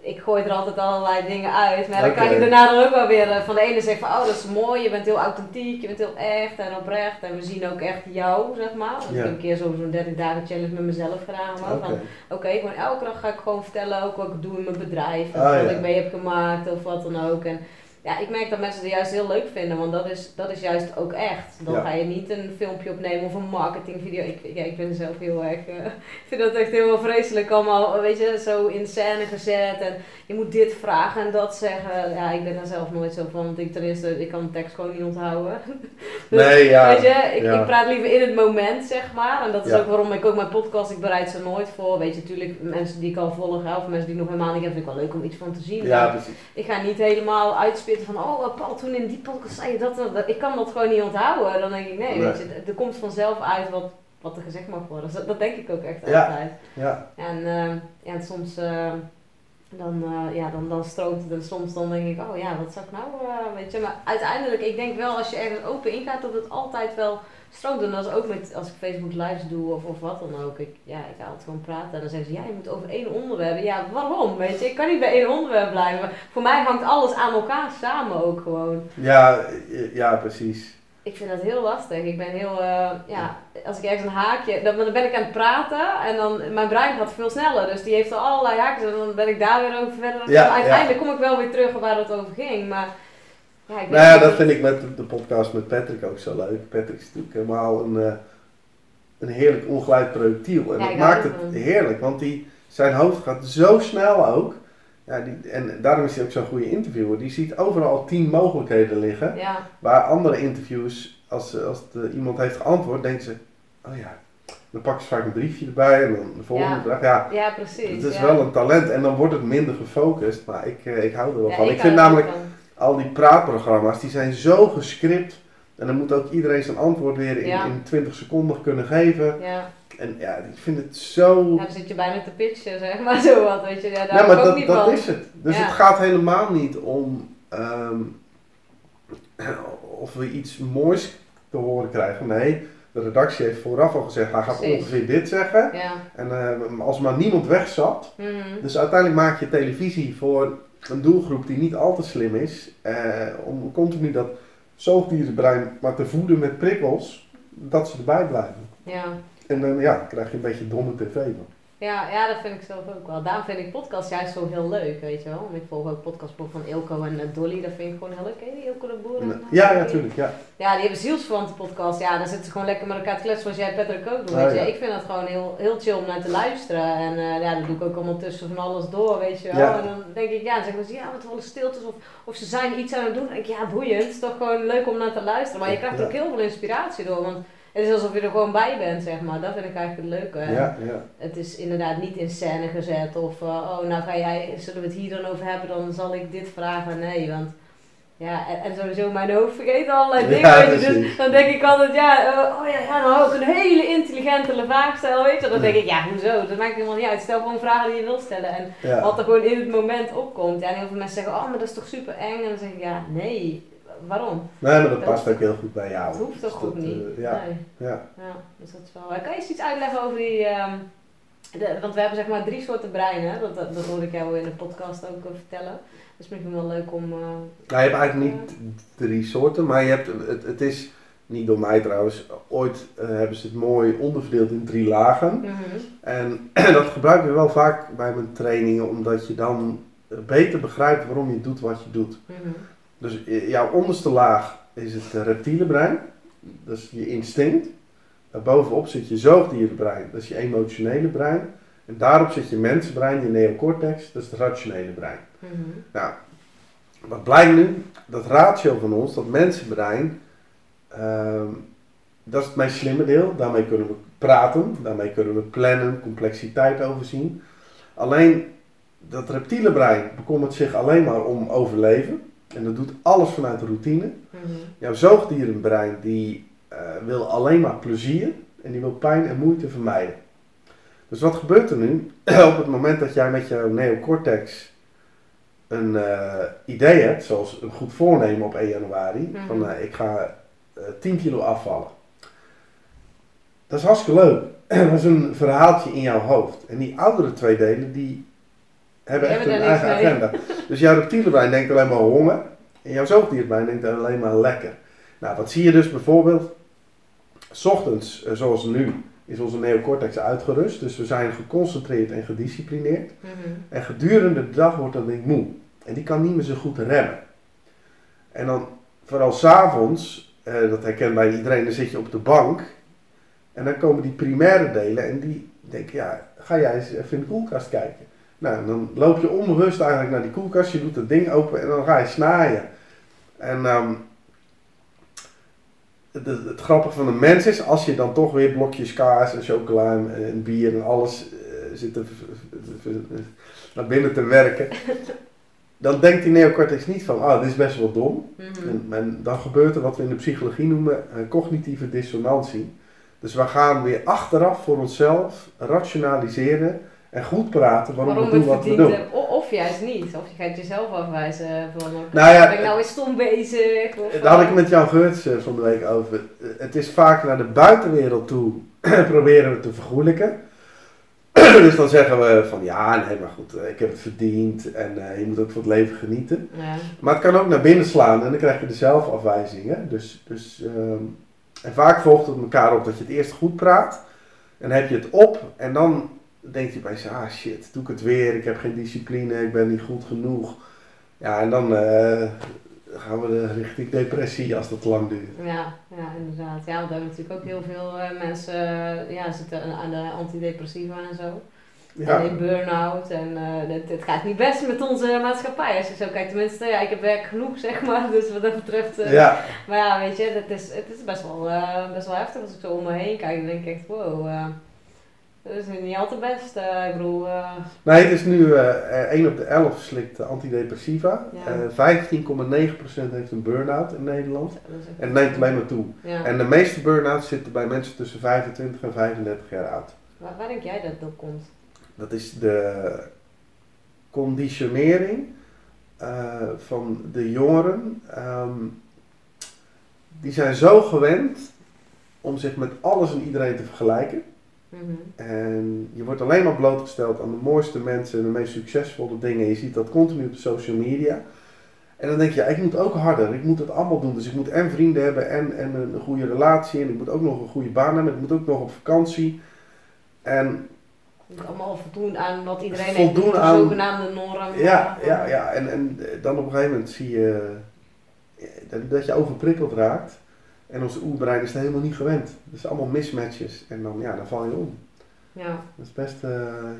S1: ik gooi er altijd allerlei dingen uit. Maar dan krijg je daarna dan ook wel weer eh, van de ene zegt van oh dat is mooi, je bent heel authentiek, je bent heel echt en oprecht. En we zien ook echt jou, zeg maar. Want
S2: Ja.
S1: Ik heb een keer zo- zo'n 30 dagen challenge met mezelf gedaan. maar. Van oké, gewoon elke dag ga ik gewoon vertellen ook wat ik doe in mijn bedrijf. Of
S2: Ah,
S1: wat
S2: ja.
S1: ik mee heb gemaakt of wat dan ook. En ja, ik merk dat mensen het juist heel leuk vinden, want dat is, dat is juist ook echt. Dan
S2: Ja.
S1: ga je niet een filmpje opnemen of een marketingvideo. Ik, ja, ik vind het zelf heel erg, eh, ik vind dat echt heel vreselijk allemaal, weet je, zo in scène gezet. En je moet dit vragen en dat zeggen. Ja, ik ben daar zelf nooit zo van, want ik ten eerste, ik kan de tekst gewoon niet onthouden. Dus,
S2: Nee, ja.
S1: Weet je, ik,
S2: ja.
S1: ik praat liever in het moment, zeg maar. En dat is
S2: Ja.
S1: ook waarom ik ook mijn podcast, ik bereid ze nooit voor. Weet je, natuurlijk, mensen die ik al volg, of mensen die nog helemaal niet heb, vind ik wel leuk om iets van te zien.
S2: Ja, precies.
S1: ik ga niet helemaal van, oh Paul, toen in die podcast zei je dat, dat. Ik kan dat gewoon niet onthouden. Dan denk ik, nee,
S2: Nee.
S1: weet je, er komt vanzelf uit wat, wat er gezegd mag worden. Dus dat, dat denk ik ook echt
S2: Ja.
S1: altijd.
S2: Ja,
S1: En, eh, ja, en soms, eh, dan, eh, ja, dan, dan stroomt het en soms dan denk ik, oh ja, wat zou ik nou, eh, weet je. Maar uiteindelijk, ik denk wel als je ergens open ingaat, dat het altijd wel stroomt. En dat is ook met, als ik Facebook lives doe of, of wat dan ook. Ik, ja, ik ga altijd gewoon praten en dan zeggen ze, ja, je moet over één onderwerp. Ja, waarom, weet je. Ik kan niet bij één onderwerp blijven. Voor mij hangt alles aan elkaar samen ook gewoon.
S2: ja, ja, precies.
S1: Ik vind dat heel lastig. Ik ben heel, eh, ja, als ik ergens een haakje, dan, dan ben ik aan het praten en dan, mijn brein gaat veel sneller. Dus die heeft er allerlei haakjes en dan ben ik daar weer over verder. het
S2: Ja.
S1: Uiteindelijk kom ik wel weer terug op waar het over ging, maar ja, ik
S2: Nou ja, dat vind ik met de- de podcast met Patrick ook zo leuk. Patrick is natuurlijk helemaal een, eh, een heerlijk ongeleid projectiel. En
S1: Ja,
S2: dat maakt het heerlijk, want die, zijn hoofd gaat zo snel ook. Ja, die, en daarom is hij ook zo'n goede interviewer. Die ziet overal tien mogelijkheden liggen.
S1: Ja,
S2: Waar andere interviews, als, als de, iemand heeft geantwoord, denken ze, oh ja, dan pakken ze vaak een briefje erbij en dan de volgende
S1: Ja.
S2: vraag. Ja,
S1: ja precies.
S2: het is
S1: ja.
S2: wel een talent en dan wordt het minder gefocust, maar ik, eh, ik hou er wel van. Ik, vind namelijk
S1: van.
S2: Al die praatprogramma's, die zijn zo gescript en dan moet ook iedereen zijn antwoord weer in,
S1: Ja.
S2: in 20 seconden kunnen geven.
S1: Ja.
S2: En ja, ik vind het zo...
S1: ja, dan zit je bijna te pitchen, zeg maar zo wat, weet je. Ja, daar
S2: Ja, maar
S1: ook
S2: dat,
S1: niet
S2: dat
S1: van.
S2: is het. Dus het gaat helemaal niet om ehm, of we iets moois te horen krijgen. Nee, de redactie heeft vooraf al gezegd, hij gaat
S1: Precies.
S2: ongeveer dit zeggen.
S1: Ja.
S2: En eh, als maar niemand wegzat.
S1: Mhm.
S2: Dus uiteindelijk maak je televisie voor een doelgroep die niet al te slim is. eh, om continu dat zoogdierenbrein maar te voeden met prikkels, dat ze erbij blijven.
S1: ja.
S2: En dan ja, krijg je een beetje domme tv.
S1: Ja, ja, dat vind ik zelf ook wel. Daarom vind ik podcast juist zo heel leuk, weet je wel. Ik volg ook podcast van Ilko en eh, Dolly, dat vind ik gewoon heel leuk. Ken je die Ilko de Boer? en, eh,
S2: Ja, ja,
S1: Dolly?
S2: tuurlijk. Ja.
S1: Ja, die hebben zielsverwante podcast. Ja, dan zitten ze gewoon lekker met elkaar te kletsen zoals jij Patrick ook doet,
S2: Oh,
S1: weet je.
S2: ja.
S1: Ik vind dat gewoon heel, heel chill om naar te luisteren. En eh, ja, dat doe ik ook allemaal tussen van alles door, weet je wel.
S2: Ja.
S1: En dan denk ik, ja, dan zeggen ze, ja, wat wel stiltes of, of ze zijn iets aan het doen. Dan denk ik, ja, boeiend. Het is toch gewoon leuk om naar te luisteren. Maar je krijgt ook heel veel inspiratie door, want het is alsof je er gewoon bij bent, zeg maar. Dat vind ik eigenlijk het leuke.
S2: Ja, ja.
S1: Het is inderdaad niet in scène gezet of, uh, oh, nou ga jij, zullen we het hier dan over hebben, dan zal ik dit vragen. Nee, want ja, en, en sowieso mijn hoofd vergeet allerlei
S2: Ja,
S1: dingen. weet je. dus dan denk ik altijd, ja, uh, oh ja, ja, dan hou ik een hele intelligente vraag stellen, weet je. Dan denk ik, ja, hoezo? Dat maakt helemaal niet uit. Stel gewoon vragen die je wilt stellen en wat er gewoon in het moment opkomt. Ja, en heel veel mensen zeggen, oh, maar dat is toch super eng? En dan zeg ik, ja, nee, waarom?
S2: Nee, maar dat
S1: Dat
S2: past ook heel goed bij jou.
S1: Dat hoeft toch
S2: Dus
S1: ook
S2: dat,
S1: niet?
S2: eh, ja,
S1: Nee.
S2: ja.
S1: Ja, dus dat is wel. Kan je eens iets uitleggen over die. ehm, de, want we hebben zeg maar drie soorten breinen. Dat, dat, dat hoorde ik jou in de podcast ook eh, vertellen. Dus misschien wel leuk om. eh,
S2: Nou, je hebt eigenlijk niet drie soorten, maar je hebt, het, het is, niet door mij trouwens, ooit hebben ze het mooi onderverdeeld in drie lagen.
S1: mhm.
S2: En dat gebruik ik wel vaak bij mijn trainingen, omdat je dan beter begrijpt waarom je doet wat je doet.
S1: mhm.
S2: Dus eh, jouw onderste laag is het eh, reptiele brein, dat is je instinct. Daarbovenop zit je zoogdierenbrein, dat is je emotionele brein. En daarop zit je mensenbrein, je neocortex, dat is het rationele brein.
S1: mhm.
S2: Nou, wat blijkt nu? Dat ratio van ons, dat mensenbrein, ehm, dat is het meest slimme deel. Daarmee kunnen we praten, daarmee kunnen we plannen, complexiteit overzien. Alleen dat reptiele brein bekommert zich alleen maar om overleven. En dat doet alles vanuit de routine.
S1: Mhm.
S2: Jouw zoogdierenbrein die eh, wil alleen maar plezier en die wil pijn en moeite vermijden. Dus wat gebeurt er nu? Op het moment dat jij met jouw neocortex een eh, idee hebt, zoals een goed voornemen op 1 januari,
S1: Mhm.
S2: van eh, ik ga eh 10 kilo afvallen. Dat is hartstikke leuk. dat is een verhaaltje in jouw hoofd. En die oudere twee delen, die hebben echt
S1: daar
S2: eigen
S1: mee.
S2: agenda. Dus jouw reptiele brein denkt alleen maar honger. En jouw zoogdierbrein denkt alleen maar lekker. Nou, wat zie je dus bijvoorbeeld? 's ochtends, eh, zoals nu, is onze neocortex uitgerust. Dus we zijn geconcentreerd en gedisciplineerd.
S1: Mhm.
S2: En gedurende de dag wordt dat ding moe. En die kan niet meer zo goed remmen. En dan, vooral s'avonds, eh dat herkent bij iedereen, dan zit je op de bank. En dan komen die primaire delen en die denken, ja, ga jij eens even in de koelkast kijken. Nou, dan loop je onbewust eigenlijk naar die koelkast, je doet het ding open en dan ga je snaaien. En ehm, het, het, het grappige van de mens is, als je dan toch weer blokjes kaas en chocola en, en bier en alles eh, zit te naar binnen te werken, dan denkt die neocortex niet van, ah, dit is best wel dom.
S1: Mhm.
S2: En, en dan gebeurt er wat we in de psychologie noemen een cognitieve dissonantie. Dus we gaan weer achteraf voor onszelf rationaliseren en goed praten waarom,
S1: Waarom
S2: we doen wat we doen.
S1: Of juist niet. Of je gaat jezelf afwijzen van, oké,
S2: Nou ja,
S1: ben ik nou weer stom bezig? Of,
S2: Daar had ik het met Jan Geurts eh, van de week over. Eh, Het is vaak naar de buitenwereld toe proberen we te vergoelijken. dus dan zeggen we van ja, nee, maar goed, eh, ik heb het verdiend en eh, je moet ook van het leven genieten.
S1: Ja.
S2: Maar het kan ook naar binnen slaan en dan krijg je de zelfafwijzingen. Dus, dus, ehm, en vaak volgt het elkaar op dat je het eerst goed praat. En heb je het op en dan denk je bij ah shit, doe ik het weer. Ik heb geen discipline, ik ben niet goed genoeg. Ja, en dan eh, gaan we de- richting depressie als dat lang duurt.
S1: Ja, ja, inderdaad. Ja, want daar hebben natuurlijk ook heel veel eh, mensen ja, zitten aan de antidepressiva en zo.
S2: Ja,
S1: En in burn-out. En eh, het, het gaat niet best met onze maatschappij. Als je zo kijkt, tenminste, ja, ik heb werk genoeg, zeg maar. Dus wat dat betreft.
S2: ja,
S1: Maar ja, weet je, het is, het is best, wel, best wel heftig als ik zo om me heen kijk. Dan denk ik echt, wow, dat is niet altijd best. Eh, ik bedoel, eh,
S2: nee, het is nu eh 1 op de 11 slikt antidepressiva.
S1: Ja.
S2: Eh 15,9% heeft een burn-out in Nederland.
S1: echt-
S2: En neemt alleen maar toe.
S1: Ja.
S2: En de meeste burn-outs zitten bij mensen tussen 25 en 35 jaar oud.
S1: Waar, waar denk jij dat dat komt?
S2: Dat is de conditionering van de jongeren. Ehm, die zijn zo gewend om zich met alles en iedereen te vergelijken.
S1: Mhm.
S2: En je wordt alleen maar blootgesteld aan de mooiste mensen en de meest succesvolle dingen. Je ziet dat continu op de social media. En dan denk je, ja, ik moet ook harder. Ik moet het allemaal doen. Dus ik moet en vrienden hebben en, en een goede relatie. En ik moet ook nog een goede baan hebben. Ik moet ook nog op vakantie. En
S1: moet allemaal voldoen aan wat iedereen
S2: Voldoen
S1: heeft, de
S2: aan-
S1: zogenaamde norm.
S2: Ja, ja, ja. En, en dan op een gegeven moment zie je eh, dat, dat je overprikkeld raakt. En ons oerbrein is er helemaal niet gewend. Dus allemaal mismatches. En dan, ja, dan val je om.
S1: Ja,
S2: Dat is best eh,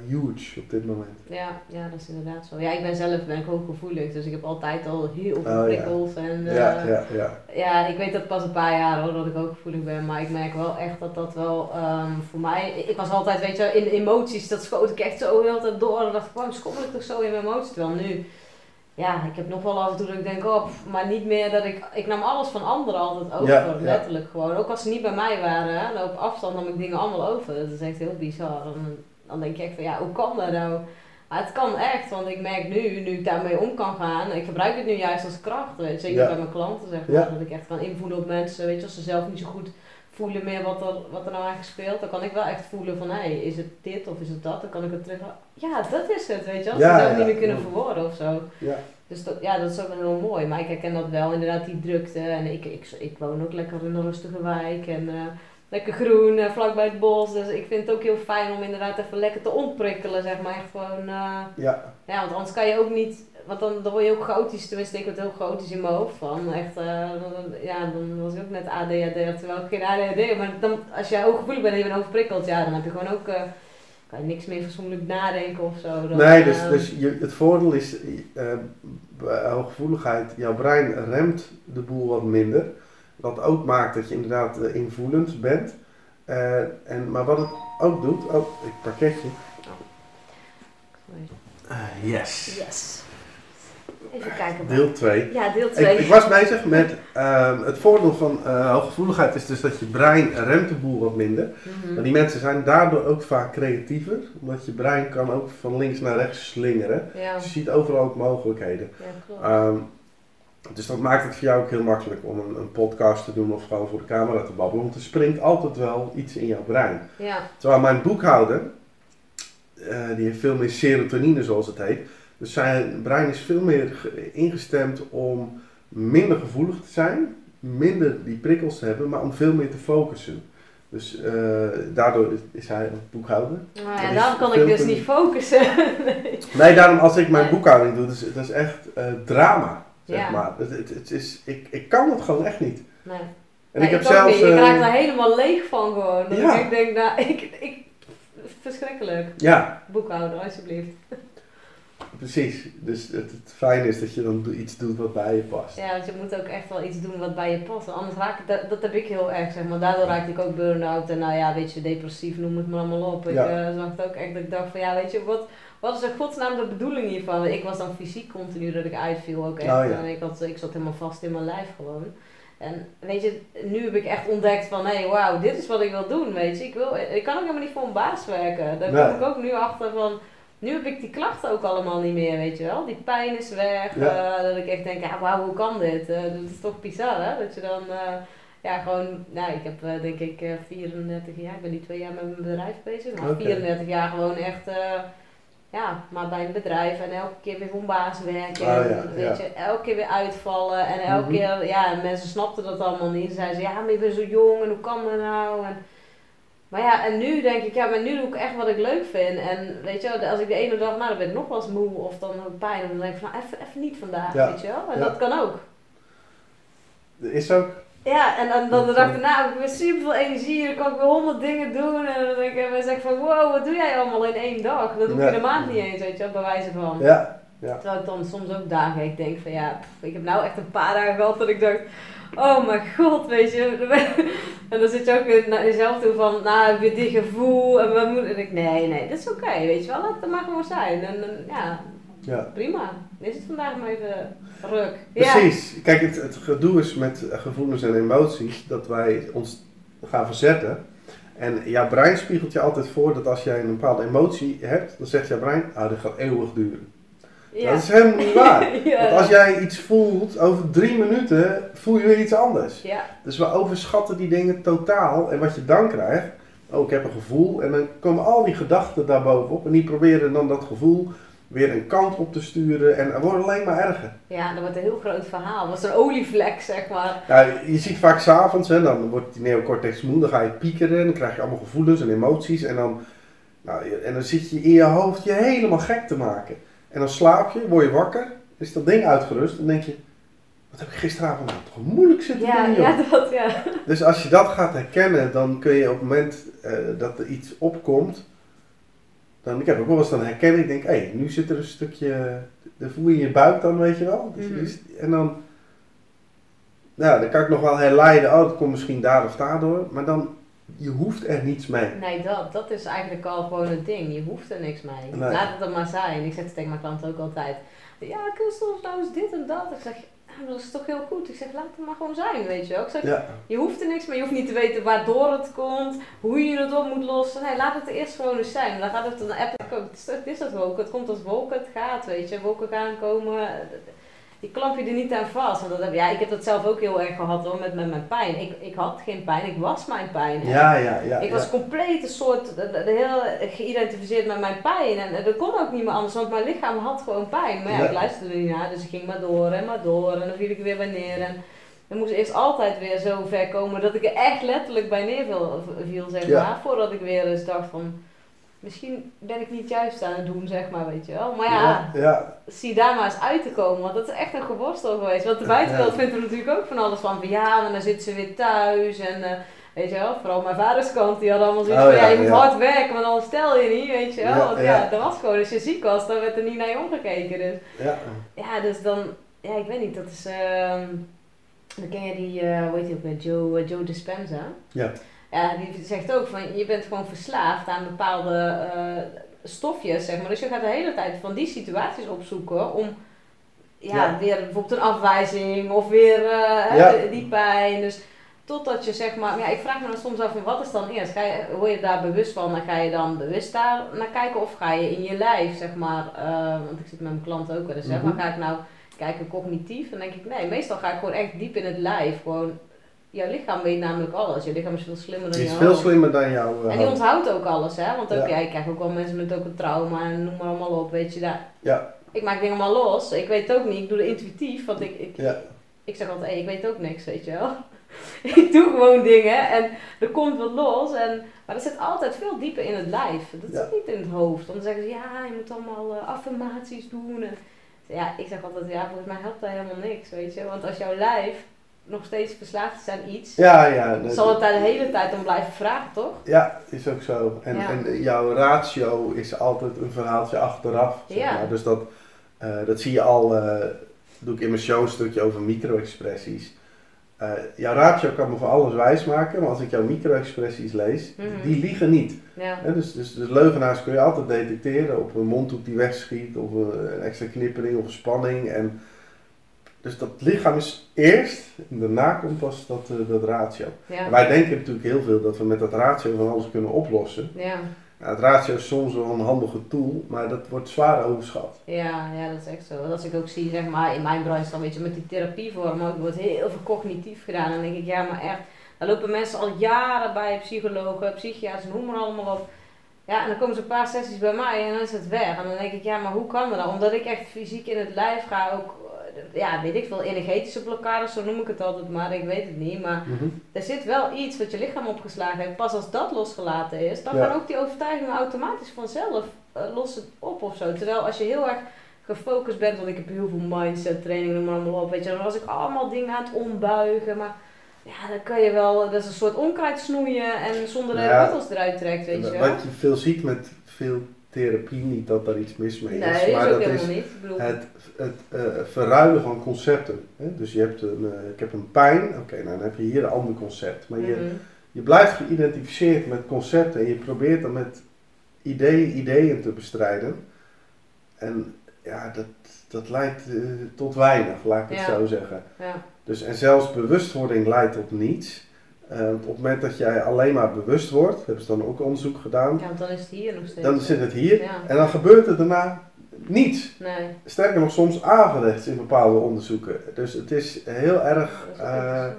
S2: huge op dit moment.
S1: ja, ja, dat is inderdaad zo. Ja, ik ben zelf ben ik hooggevoelig, dus ik heb altijd al heel veel
S2: Oh, ja.
S1: prikkels. En, eh,
S2: Ja, ja, ja.
S1: Ja, ik weet dat pas een paar jaar hoor, dat ik ook gevoelig ben, maar ik merk wel echt dat dat wel ehm, voor mij, ik was altijd, weet je, in emoties, dat schoot ik echt zo de hele tijd door en dacht ik, waarom schommel ik toch zo in mijn emoties? Terwijl nu, ja, ik heb nog wel af en toe dat ik denk, oh, pff, maar niet meer dat ik, ik nam alles van anderen altijd over,
S2: Ja, ja.
S1: letterlijk gewoon. Ook als ze niet bij mij waren, hè, op afstand nam ik dingen allemaal over. Dat is echt heel bizar. Dan, dan denk je echt van, ja, hoe kan dat nou? Maar het kan echt, want ik merk nu, nu ik daarmee om kan gaan, ik gebruik het nu juist als kracht, weet je, zeker
S2: Ja.
S1: bij mijn klanten zeg maar, dat ik echt kan invoelen op mensen, weet je, als ze zelf niet zo goed voelen meer wat er, wat er nou eigenlijk speelt, dan kan ik wel echt voelen van, hé, hey, is het dit of is het dat? Dan kan ik het terug, ja, dat is het, weet je,
S2: Ja,
S1: ze
S2: ja.
S1: niet meer kunnen verwoorden of zo.
S2: Ja.
S1: Dus dat, ja, dat is ook wel heel mooi, maar ik herken dat wel, inderdaad, die drukte, en ik, ik, ik woon ook lekker in een rustige wijk, en eh, lekker groen, eh, vlakbij het bos, dus ik vind het ook heel fijn om inderdaad even lekker te ontprikkelen, zeg maar, echt gewoon... eh,
S2: Ja,
S1: ja, want anders kan je ook niet, want dan, dan word je ook chaotisch, tenminste ik word heel chaotisch in mijn hoofd van. Echt, eh, dan- ja, dan was ik ook net ADHD, terwijl ik geen ADHD heb. Maar dan, als je hooggevoelig bent en je bent overprikkeld, ja, dan heb je gewoon ook, eh, kan je niks meer fatsoenlijk nadenken of zo. Dan,
S2: nee, dus,
S1: eh,
S2: dus je, het voordeel is, eh, bij hooggevoeligheid, jouw brein remt de boel wat minder. Wat ook maakt dat je inderdaad invoelend bent. Eh, en, maar wat het ook doet, oh, ik pakketje.
S1: sorry.
S2: yes.
S1: Yes. Even kijken.
S2: Deel 2.
S1: Ja, deel
S2: Ik,
S1: 2.
S2: ik was bezig met ehm, het voordeel van eh, hooggevoeligheid is dus dat je brein remt de boel wat minder. Maar die mensen zijn daardoor ook vaak creatiever, omdat je brein kan ook van links naar rechts slingeren.
S1: Ja,
S2: Dus je ziet overal ook mogelijkheden.
S1: ja.
S2: Ehm, dus dat maakt het voor jou ook heel makkelijk om een, een podcast te doen of gewoon voor de camera te babbelen. Want er springt altijd wel iets in jouw brein.
S1: ja,
S2: Terwijl mijn boekhouder, eh, die heeft veel meer serotonine zoals het heet. Dus zijn brein is veel meer ge- ingestemd om minder gevoelig te zijn, minder die prikkels te hebben, maar om veel meer te focussen. Dus eh, daardoor is, hij een boekhouder.
S1: Nou ja, daarom kan ik dus niet focussen. nee.
S2: Nee, daarom als ik mijn boekhouding doe, dat is, dat is echt eh, drama, zeg
S1: Ja.
S2: maar. Het, het, het is, ik, ik kan het gewoon echt niet.
S1: Nee.
S2: En
S1: Nee,
S2: ik heb zelfs...
S1: niet. Ik
S2: eh,
S1: raak daar helemaal leeg van gewoon. Dat
S2: Ja.
S1: Ik denk, nou, ik, ik, verschrikkelijk.
S2: ja,
S1: Boekhouder, alsjeblieft.
S2: Precies. Dus het, het fijne is dat je dan iets doet wat bij je past.
S1: Ja, want je moet ook echt wel iets doen wat bij je past. Anders raak ik, dat, dat heb ik heel erg, zeg maar. Daardoor raakte ik ook burn-out en nou ja, weet je, depressief, noem het maar allemaal op. Ik
S2: Ja.
S1: eh, zag het ook echt dat ik dacht van, ja, weet je, wat, wat is in godsnaam de bedoeling hiervan? Ik was dan fysiek continu dat ik uitviel ook echt.
S2: Oh, ja.
S1: En ik, had, ik zat helemaal vast in mijn lijf gewoon. En weet je, nu heb ik echt ontdekt van, hé, hey, wauw, dit is wat ik wil doen, weet je. Ik, wil, ik kan ook helemaal niet voor een baas werken. Daar
S2: Nee.
S1: kom ik ook nu achter van, nu heb ik die klachten ook allemaal niet meer, weet je wel. Die pijn is weg.
S2: Ja.
S1: eh, dat ik echt denk, ja, wauw, hoe kan dit? Eh, dat is toch bizar, hè? Dat je dan, eh, ja, gewoon, nou, ik heb denk ik eh, 34 jaar, ik ben nu twee jaar met mijn bedrijf bezig. Maar
S2: Oké.
S1: 34 jaar gewoon echt, ja, maar bij een bedrijf en elke keer weer voor een baas werken.
S2: Ja,
S1: en, weet
S2: ja.
S1: je, elke keer weer uitvallen en elke
S2: Mhm.
S1: keer, ja, en mensen snapten dat allemaal niet. Ze zeiden, ze, ja, maar je bent zo jong en hoe kan dat nou? En, maar ja, en nu denk ik, ja, maar nu doe ik echt wat ik leuk vind. En weet je wel, als ik de ene dag, nou dan ben ik nog wel eens moe of dan heb ik pijn. Dan denk ik van, nou, even, even niet vandaag,
S2: Ja.
S1: weet je wel. En
S2: Ja.
S1: dat kan ook.
S2: Er is ook...
S1: Ja, en dan, dan de dag daarna heb ik weer super veel energie. Dan kan ik weer honderd dingen doen. En dan denk ik, dan zeg ik van, wow, wat doe jij allemaal in één dag? Dat doe ik
S2: Ja.
S1: in een maand niet eens, weet je wel, bij wijze van.
S2: Ja, ja.
S1: Terwijl ik dan soms ook dagen, ik denk van ja, pff, ik heb nou echt een paar dagen gehad dat ik dacht, oh mijn god, weet je. En dan zit je ook weer naar jezelf toe van, nou, heb je dit gevoel en wat moet... En ik, nee, nee, dat is oké, weet je wel, laat het maar gewoon zijn. En ja,
S2: ja.
S1: prima. Is het vandaag maar even ruk. Ja.
S2: Precies. Kijk, het, het gedoe is met gevoelens en emoties dat wij ons gaan verzetten. En jouw brein spiegelt je altijd voor dat als jij een bepaalde emotie hebt, dan zegt jouw brein, ah, dit gaat eeuwig duren.
S1: Ja.
S2: Dat is helemaal niet waar.
S1: ja.
S2: Want als jij iets voelt, over drie minuten voel je weer iets anders.
S1: Ja,
S2: Dus we overschatten die dingen totaal. En wat je dan krijgt, oh ik heb een gevoel. En dan komen al die gedachten daarbovenop. En die proberen dan dat gevoel weer een kant op te sturen. En het wordt alleen maar erger.
S1: ja, dat wordt een heel groot verhaal. Dat is een olievlek, zeg maar.
S2: Ja, je ziet vaak s'avonds, dan wordt die neocortex moe. Dan ga je piekeren. En dan krijg je allemaal gevoelens en emoties. En dan, nou, en dan zit je in je hoofd je helemaal gek te maken. En dan slaap je, word je wakker. Is dat ding uitgerust. En denk je, wat heb ik gisteravond nou toch moeilijk zitten
S1: Ja,
S2: doen, joh.
S1: ja, dat, ja.
S2: Dus als je dat gaat herkennen, dan kun je op het moment eh, dat er iets opkomt, dan, ik heb ook wel eens dan herkennen, ik denk, hé, hey, nu zit er een stukje, dan voel je je buik dan, weet je wel. Dus- en dan, nou, dan kan ik nog wel herleiden, oh, dat komt misschien daar of daardoor, maar dan, je hoeft er niets mee.
S1: Nee, dat, dat is eigenlijk al gewoon het ding. Je hoeft er niks mee.
S2: Nee.
S1: Laat het dan maar zijn. Ik zeg het tegen mijn klanten ook altijd. Ja, Christel, nou is dit en dat. Ik zeg, ja, dat is toch heel goed. Ik zeg, laat het maar gewoon zijn, weet je wel. Ik zeg,
S2: Ja,
S1: je hoeft er niks mee. Je hoeft niet te weten waardoor het komt, hoe je het op moet lossen. Nee, laat het eerst gewoon eens zijn. Dan gaat het, dan app is- Het is dat wolken. Het komt als wolken, het gaat, weet je. Wolken gaan komen. Je klamp je er niet aan vast. Want dat heb, ja, ik heb dat zelf ook heel erg gehad hoor, met, met mijn pijn. Ik, ik had geen pijn, ik was mijn pijn. En
S2: ja, ja. ja,
S1: ik was compleet een soort, de, heel geïdentificeerd met mijn pijn. En dat kon ook niet meer anders, want mijn lichaam had gewoon pijn. Maar ja,
S2: Ja.
S1: ik luisterde niet naar, dus ik ging maar door en maar door. En dan viel ik weer bij neer. En dan moest eerst altijd weer zo ver komen dat ik er echt letterlijk bij neer viel, zeg maar. Voordat ik weer eens dacht van, misschien ben ik niet juist aan het doen, zeg maar, weet je wel. Maar ja,
S2: ja, ja,
S1: zie daar maar eens uit te komen, want dat is echt een geworstel geweest. Want de buitenwereld
S2: Ja.
S1: vindt er natuurlijk ook van alles van. Van ja, maar dan zit ze weer thuis en eh, weet je wel, vooral mijn vaderskant, die had allemaal zoiets
S2: Oh,
S1: van ja, je moet hard werken, want anders stel je niet, weet je wel.
S2: Ja,
S1: want
S2: ja.
S1: dat was gewoon, als je ziek was, dan werd er niet naar je omgekeken. Dus
S2: ja.
S1: ja, dus dan, ja, ik weet niet, dat is, ehm dan ken je die, eh hoe heet die ook weer, Joe, eh, Joe Dispenza.
S2: Ja.
S1: Ja, die zegt ook van, je bent gewoon verslaafd aan bepaalde eh, stofjes, zeg maar. Dus je gaat de hele tijd van die situaties opzoeken om, ja,
S2: Ja.
S1: weer bijvoorbeeld een afwijzing of weer eh,
S2: Ja.
S1: die pijn. Dus totdat je zeg maar, ja, ik vraag me dan soms af, van, wat is dan eerst? Ga je, word je daar bewust van en ga je dan bewust daar naar kijken of ga je in je lijf, zeg maar, eh, want ik zit met mijn klanten ook wel eens, zeg
S2: Mhm.
S1: maar, ga ik nou kijken cognitief? Dan denk ik, nee, meestal ga ik gewoon echt diep in het lijf, gewoon jouw lichaam weet namelijk alles. Je lichaam is veel slimmer dan
S2: Die is veel slimmer dan jou.
S1: En die onthoudt ook alles, hè? Want ook,
S2: Ja.
S1: ja. ik krijg ook wel mensen met ook een trauma en noem maar allemaal op, weet je. Daar.
S2: Ja.
S1: Ik maak dingen maar los. Ik weet het ook niet. Ik doe het intuïtief, want ik, ik,
S2: Ja.
S1: ik zeg altijd, hey, ik weet ook niks, weet je wel. ik doe gewoon dingen en er komt wat los. En, maar dat zit altijd veel dieper in het lijf. Dat
S2: Ja.
S1: zit niet in het hoofd. Dan zeggen ze, ja, je moet allemaal eh, affirmaties doen. En, ja, ik zeg altijd, ja, volgens mij helpt dat helemaal niks, weet je. Want als jouw lijf nog steeds verslaafd is aan iets,
S2: Ja, ja. dat-
S1: zal het daar de hele tijd om blijven vragen, toch?
S2: Ja, is ook zo. En,
S1: Ja.
S2: en jouw ratio is altijd een verhaaltje achteraf. Zeg
S1: Ja.
S2: maar. Dus dat, eh, dat zie je al, eh, doe ik in mijn show een stukje over micro-expressies. Eh, jouw ratio kan me voor alles wijsmaken, maar als ik jouw micro-expressies lees,
S1: Mhm.
S2: die liegen niet.
S1: Ja.
S2: Dus, dus, dus leugenaars kun je altijd detecteren op een mondhoek die wegschiet, of een, extra knippering of spanning. En, dus dat lichaam is eerst, en daarna komt pas dat, eh, dat ratio.
S1: Ja.
S2: En wij denken natuurlijk heel veel dat we met dat ratio van alles kunnen oplossen.
S1: Ja.
S2: Het ratio is soms wel een handige tool, maar dat wordt zwaar overschat.
S1: Ja, ja, dat is echt zo. Want als ik ook zie, zeg maar, in mijn branche dan, weet je, met die therapievorm ook, wordt heel veel cognitief gedaan. Dan denk ik, ja, maar echt, daar lopen mensen al jaren bij, psychologen, psychiaters, noem maar allemaal op. Ja, en dan komen ze een paar sessies bij mij en dan is het weg. En dan denk ik, ja, maar hoe kan dat? Omdat ik echt fysiek in het lijf ga, ook, ja, weet ik veel, energetische blokkades, zo noem ik het altijd maar, ik weet het niet. Maar er zit wel iets wat je lichaam opgeslagen heeft. Pas als dat losgelaten is, dan
S2: Ja.
S1: gaan ook die overtuigingen automatisch vanzelf uh, lossen op of zo. Terwijl als je heel erg gefocust bent, want ik heb heel veel mindset training, noem maar allemaal op, weet je, dan was ik allemaal dingen aan het ombuigen, maar ja, dan kan je wel, dat is een soort onkruid snoeien en zonder
S2: Ja.
S1: de wortels eruit trekt, weet je wel.
S2: Wat je veel ziet met veel therapie, niet dat daar iets mis mee is,
S1: Nee, dat is
S2: maar
S1: ook
S2: dat
S1: helemaal
S2: is
S1: niet.
S2: Het, het eh, verruilen van concepten. Hè? Dus je hebt een, eh, ik heb een pijn, oké, nou dan heb je hier een ander concept. Maar je,
S1: mhm.
S2: je blijft geïdentificeerd met concepten en je probeert dan met ideeën, ideeën te bestrijden. En ja, dat, dat leidt eh, tot weinig, laat ik het zo zeggen.
S1: ja.
S2: Dus, en zelfs bewustwording leidt tot niets. Eh, op het moment dat jij alleen maar bewust wordt, hebben ze dan ook onderzoek gedaan,
S1: ja, want dan is het hier nog steeds.
S2: dan zit het hier
S1: Ja,
S2: en dan gebeurt er daarna niets.
S1: nee.
S2: Sterker nog, soms averechts in bepaalde onderzoeken. Dus het is heel erg
S1: ook
S2: eh,
S1: interessant.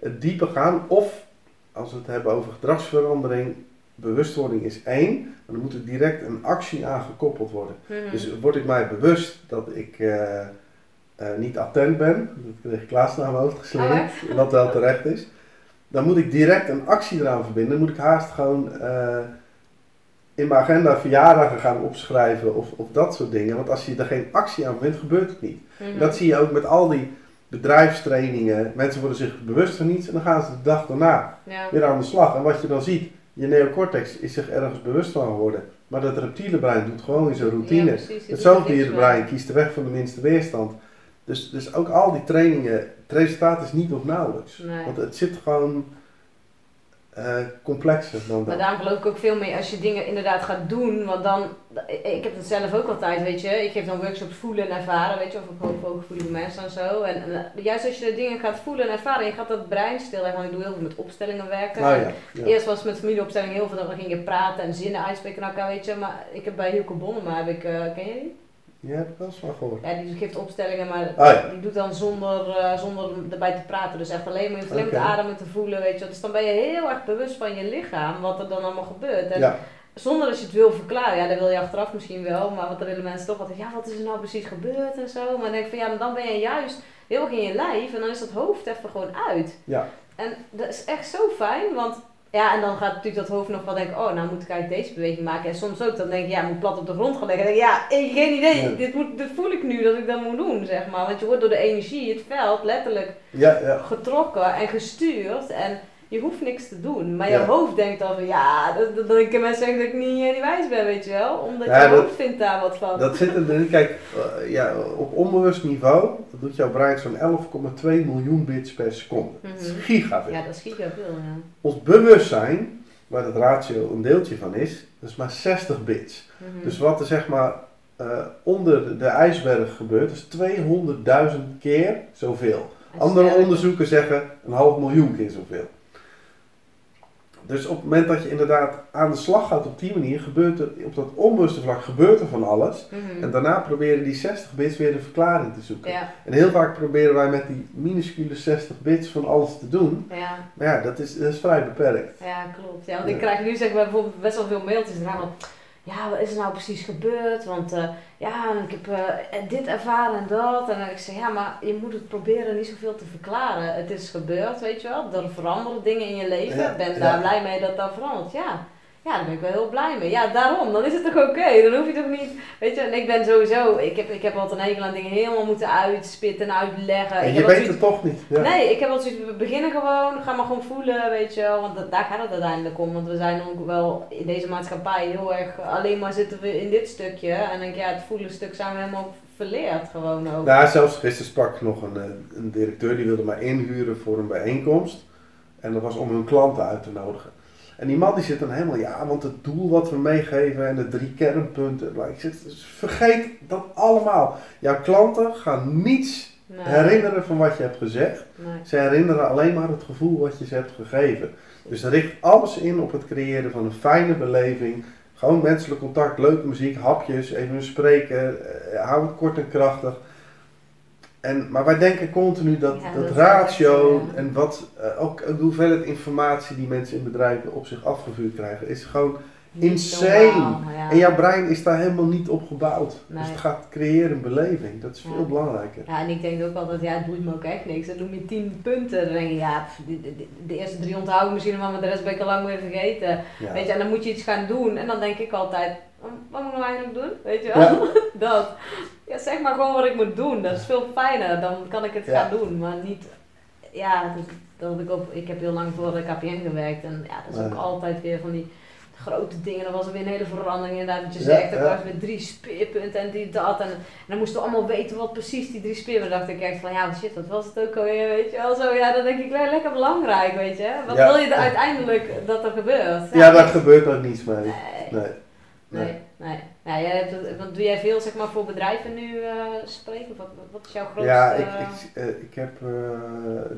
S2: het diepe gaan. Of als we het hebben over gedragsverandering, bewustwording is één, maar dan moet er direct een actie aan gekoppeld worden.
S1: Mhm.
S2: Dus word ik mij bewust dat ik eh, niet attent ben, dat kreeg Klaas naar mijn hoofd
S1: Oh,
S2: geslingerd, wat wel terecht is. Dan moet ik direct een actie eraan verbinden. Dan moet ik haast gewoon eh, in mijn agenda verjaardagen gaan opschrijven of, of dat soort dingen. Want als je er geen actie aan verbindt, gebeurt het niet.
S1: Mhm.
S2: Dat zie je ook met al die bedrijfstrainingen. Mensen worden zich bewust van iets en dan gaan ze de dag daarna
S1: ja.
S2: weer aan de slag. En wat je dan ziet, je neocortex is zich ergens bewust van geworden. Maar dat reptiele brein doet gewoon in zijn routine.
S1: Ja, precies,
S2: het
S1: er
S2: zoogdierenbrein kiest de weg van de minste weerstand. Dus, dus ook al die trainingen, het resultaat is niet of nauwelijks.
S1: Nee.
S2: Want het zit gewoon eh, complexer dan
S1: Maar
S2: dat.
S1: daarom geloof ik ook veel meer als je dingen inderdaad gaat doen. Want dan, ik heb het zelf ook altijd, weet je. Ik geef dan workshops voelen en ervaren, weet je. Of op hoog hooggevoelige mensen en zo. En, en juist als je de dingen gaat voelen en ervaren, je gaat dat brein stilleggen. Want ik doe heel veel met opstellingen werken.
S2: Nou ja, ja.
S1: Eerst was het met familieopstelling heel veel, dan ging je praten en zinnen uitspreken naar elkaar, weet je. Maar ik heb bij Hilke Bonnema, heb ik, eh, ken je die?
S2: Je hebt er wel eens van gehoord.
S1: Ja, die geeft opstellingen, maar
S2: Oh ja.
S1: die doet dan zonder, eh, zonder erbij te praten. Dus echt alleen maar, je alleen te ademen, te voelen, weet je. Dus dan ben je heel erg bewust van je lichaam, wat er dan allemaal gebeurt. En
S2: Ja,
S1: zonder dat je het wil verklaren, ja, dat wil je achteraf misschien wel, maar wat er willen mensen toch altijd, ja, wat is er nou precies gebeurd en zo. Maar dan denk ik van, ja, maar dan ben je juist heel erg in je lijf en dan is dat hoofd even gewoon uit.
S2: ja.
S1: En dat is echt zo fijn, want ja, en dan gaat natuurlijk dat hoofd nog wel denken, oh, nou moet ik eigenlijk deze beweging maken. En soms ook, dan denk je, ja, ik moet plat op de grond gaan liggen. Dan denk ik, ja, ik, geen idee,
S2: Ja.
S1: dit, moet, dit voel ik nu dat ik dat moet doen, zeg maar. Want je wordt door de energie, het veld, letterlijk
S2: ja, ja.
S1: getrokken en gestuurd. En je hoeft niks te doen. Maar je hoofd denkt dan van, ja, dat, dat, dan kunnen mensen zeggen dat ik niet, eh, niet wijs ben, weet je wel. Omdat
S2: Ja,
S1: je
S2: dat-
S1: hoofd vindt daar wat van.
S2: Dat zit erin. Kijk, eh, ja, op onbewust niveau dat doet jouw brein zo'n 11,2 miljoen bits per seconde. Dat is
S1: Mhm.
S2: gigaveel.
S1: ja, dat schiet wel veel, ja.
S2: Ons bewustzijn, waar het ratio een deeltje van is, dat is maar 60 bits.
S1: Mhm.
S2: Dus wat er zeg maar eh, onder de, de ijsberg gebeurt, is 200.000 keer zoveel. Andere onderzoeken zeggen een half miljoen keer zoveel. Dus op het moment dat je inderdaad aan de slag gaat op die manier, gebeurt er op dat onbewuste vlak gebeurt er van alles.
S1: Mhm.
S2: En daarna proberen die 60 bits weer een verklaring te zoeken.
S1: Ja,
S2: En heel vaak proberen wij met die minuscule 60 bits van alles te doen.
S1: ja,
S2: Maar ja, dat is, dat is vrij beperkt.
S1: ja, klopt. Ja, want ik krijg nu zeg maar bijvoorbeeld best wel veel mailtjes eraan van, ja, wat is er nou precies gebeurd? Want eh, ja, ik heb eh, dit ervaren en dat. En dan ik zeg, ja, maar je moet het proberen niet zoveel te verklaren. Het is gebeurd, weet je wel. Er veranderen dingen in je leven.
S2: Ja,
S1: Ik ben
S2: ja.
S1: daar blij mee dat dat verandert. Ja. Ja, daar ben ik wel heel blij mee. Ja, daarom. Dan is het toch oké. Dan hoef je toch niet... Weet je, en ik ben sowieso... Ik heb, ik heb altijd een aan dingen helemaal moeten uitspitten en uitleggen.
S2: En je weet
S1: altijd
S2: het toch niet. Ja.
S1: Nee, ik heb wel zoiets, we beginnen gewoon, ga maar gewoon voelen, weet je wel, want daar gaat het uiteindelijk om. Want we zijn ook wel in deze maatschappij heel erg, alleen maar zitten we in dit stukje. En dan denk ja, het voelen stuk zijn we helemaal verleerd gewoon ook.
S2: Nou, zelfs gisteren sprak nog een, eh, een directeur die wilde mij inhuren voor een bijeenkomst. En dat was om hun klanten uit te nodigen. En die man die zit dan helemaal, ja, want het doel wat we meegeven en de drie kernpunten. Ik zeg, vergeet dat allemaal. Jouw klanten gaan niets
S1: Nee,
S2: herinneren van wat je hebt gezegd.
S1: nee.
S2: Ze herinneren alleen maar het gevoel wat je ze hebt gegeven. Dus richt alles in op het creëren van een fijne beleving. Gewoon menselijk contact, leuke muziek, hapjes, even spreken. eh, hou het kort en krachtig. En, maar wij denken continu dat,
S1: Ja,
S2: dat, ratio
S1: ja.
S2: en wat, eh, ook de hoeveelheid informatie die mensen in bedrijven op zich afgevuurd krijgen, is gewoon
S1: Niet
S2: Insane.
S1: normaal, ja.
S2: En jouw brein is daar helemaal niet op gebouwd.
S1: Nee.
S2: Dus het gaat creëren een beleving. Dat is veel belangrijker.
S1: Ja, en ik denk ook altijd, ja, het boeit me ook echt niks. Dan noem je tien punten. Dan denk je, ja, de, de, de eerste drie onthoud ik misschien maar de rest ben ik al lang weer vergeten. Weet je, en dan moet je iets gaan doen. En dan denk ik altijd, "Wat- moet ik nou eigenlijk doen? Weet je wel? dat. Ja, zeg maar gewoon wat ik moet doen. Dat is veel fijner. Dan kan ik het
S2: Ja.
S1: gaan doen. Maar niet, ja, dat, dat ik, ook, ik heb heel lang voor de KPN gewerkt. En ja, dat is ook altijd weer van die grote dingen. Dan was er weer een hele verandering inderdaad. Wat je zegt, er was weer drie speerpunten en die dat. En, en dan moesten we allemaal weten wat precies die drie speerpunten. Dacht ik echt van, ja, shit, wat was het ook alweer, weet je wel. Zo, ja, dan denk ik, wel lekker belangrijk, weet je. Wat wil je er uiteindelijk dat er gebeurt?
S2: Ja, daar gebeurt ook niets mee.
S1: Nee.
S2: Nee.
S1: Nee, nee. Ja, jij hebt, het- want doe jij veel zeg maar, voor bedrijven nu eh, spreken? Wat, wat is jouw grootste...
S2: Ja, ik, ik, eh, ik heb eh,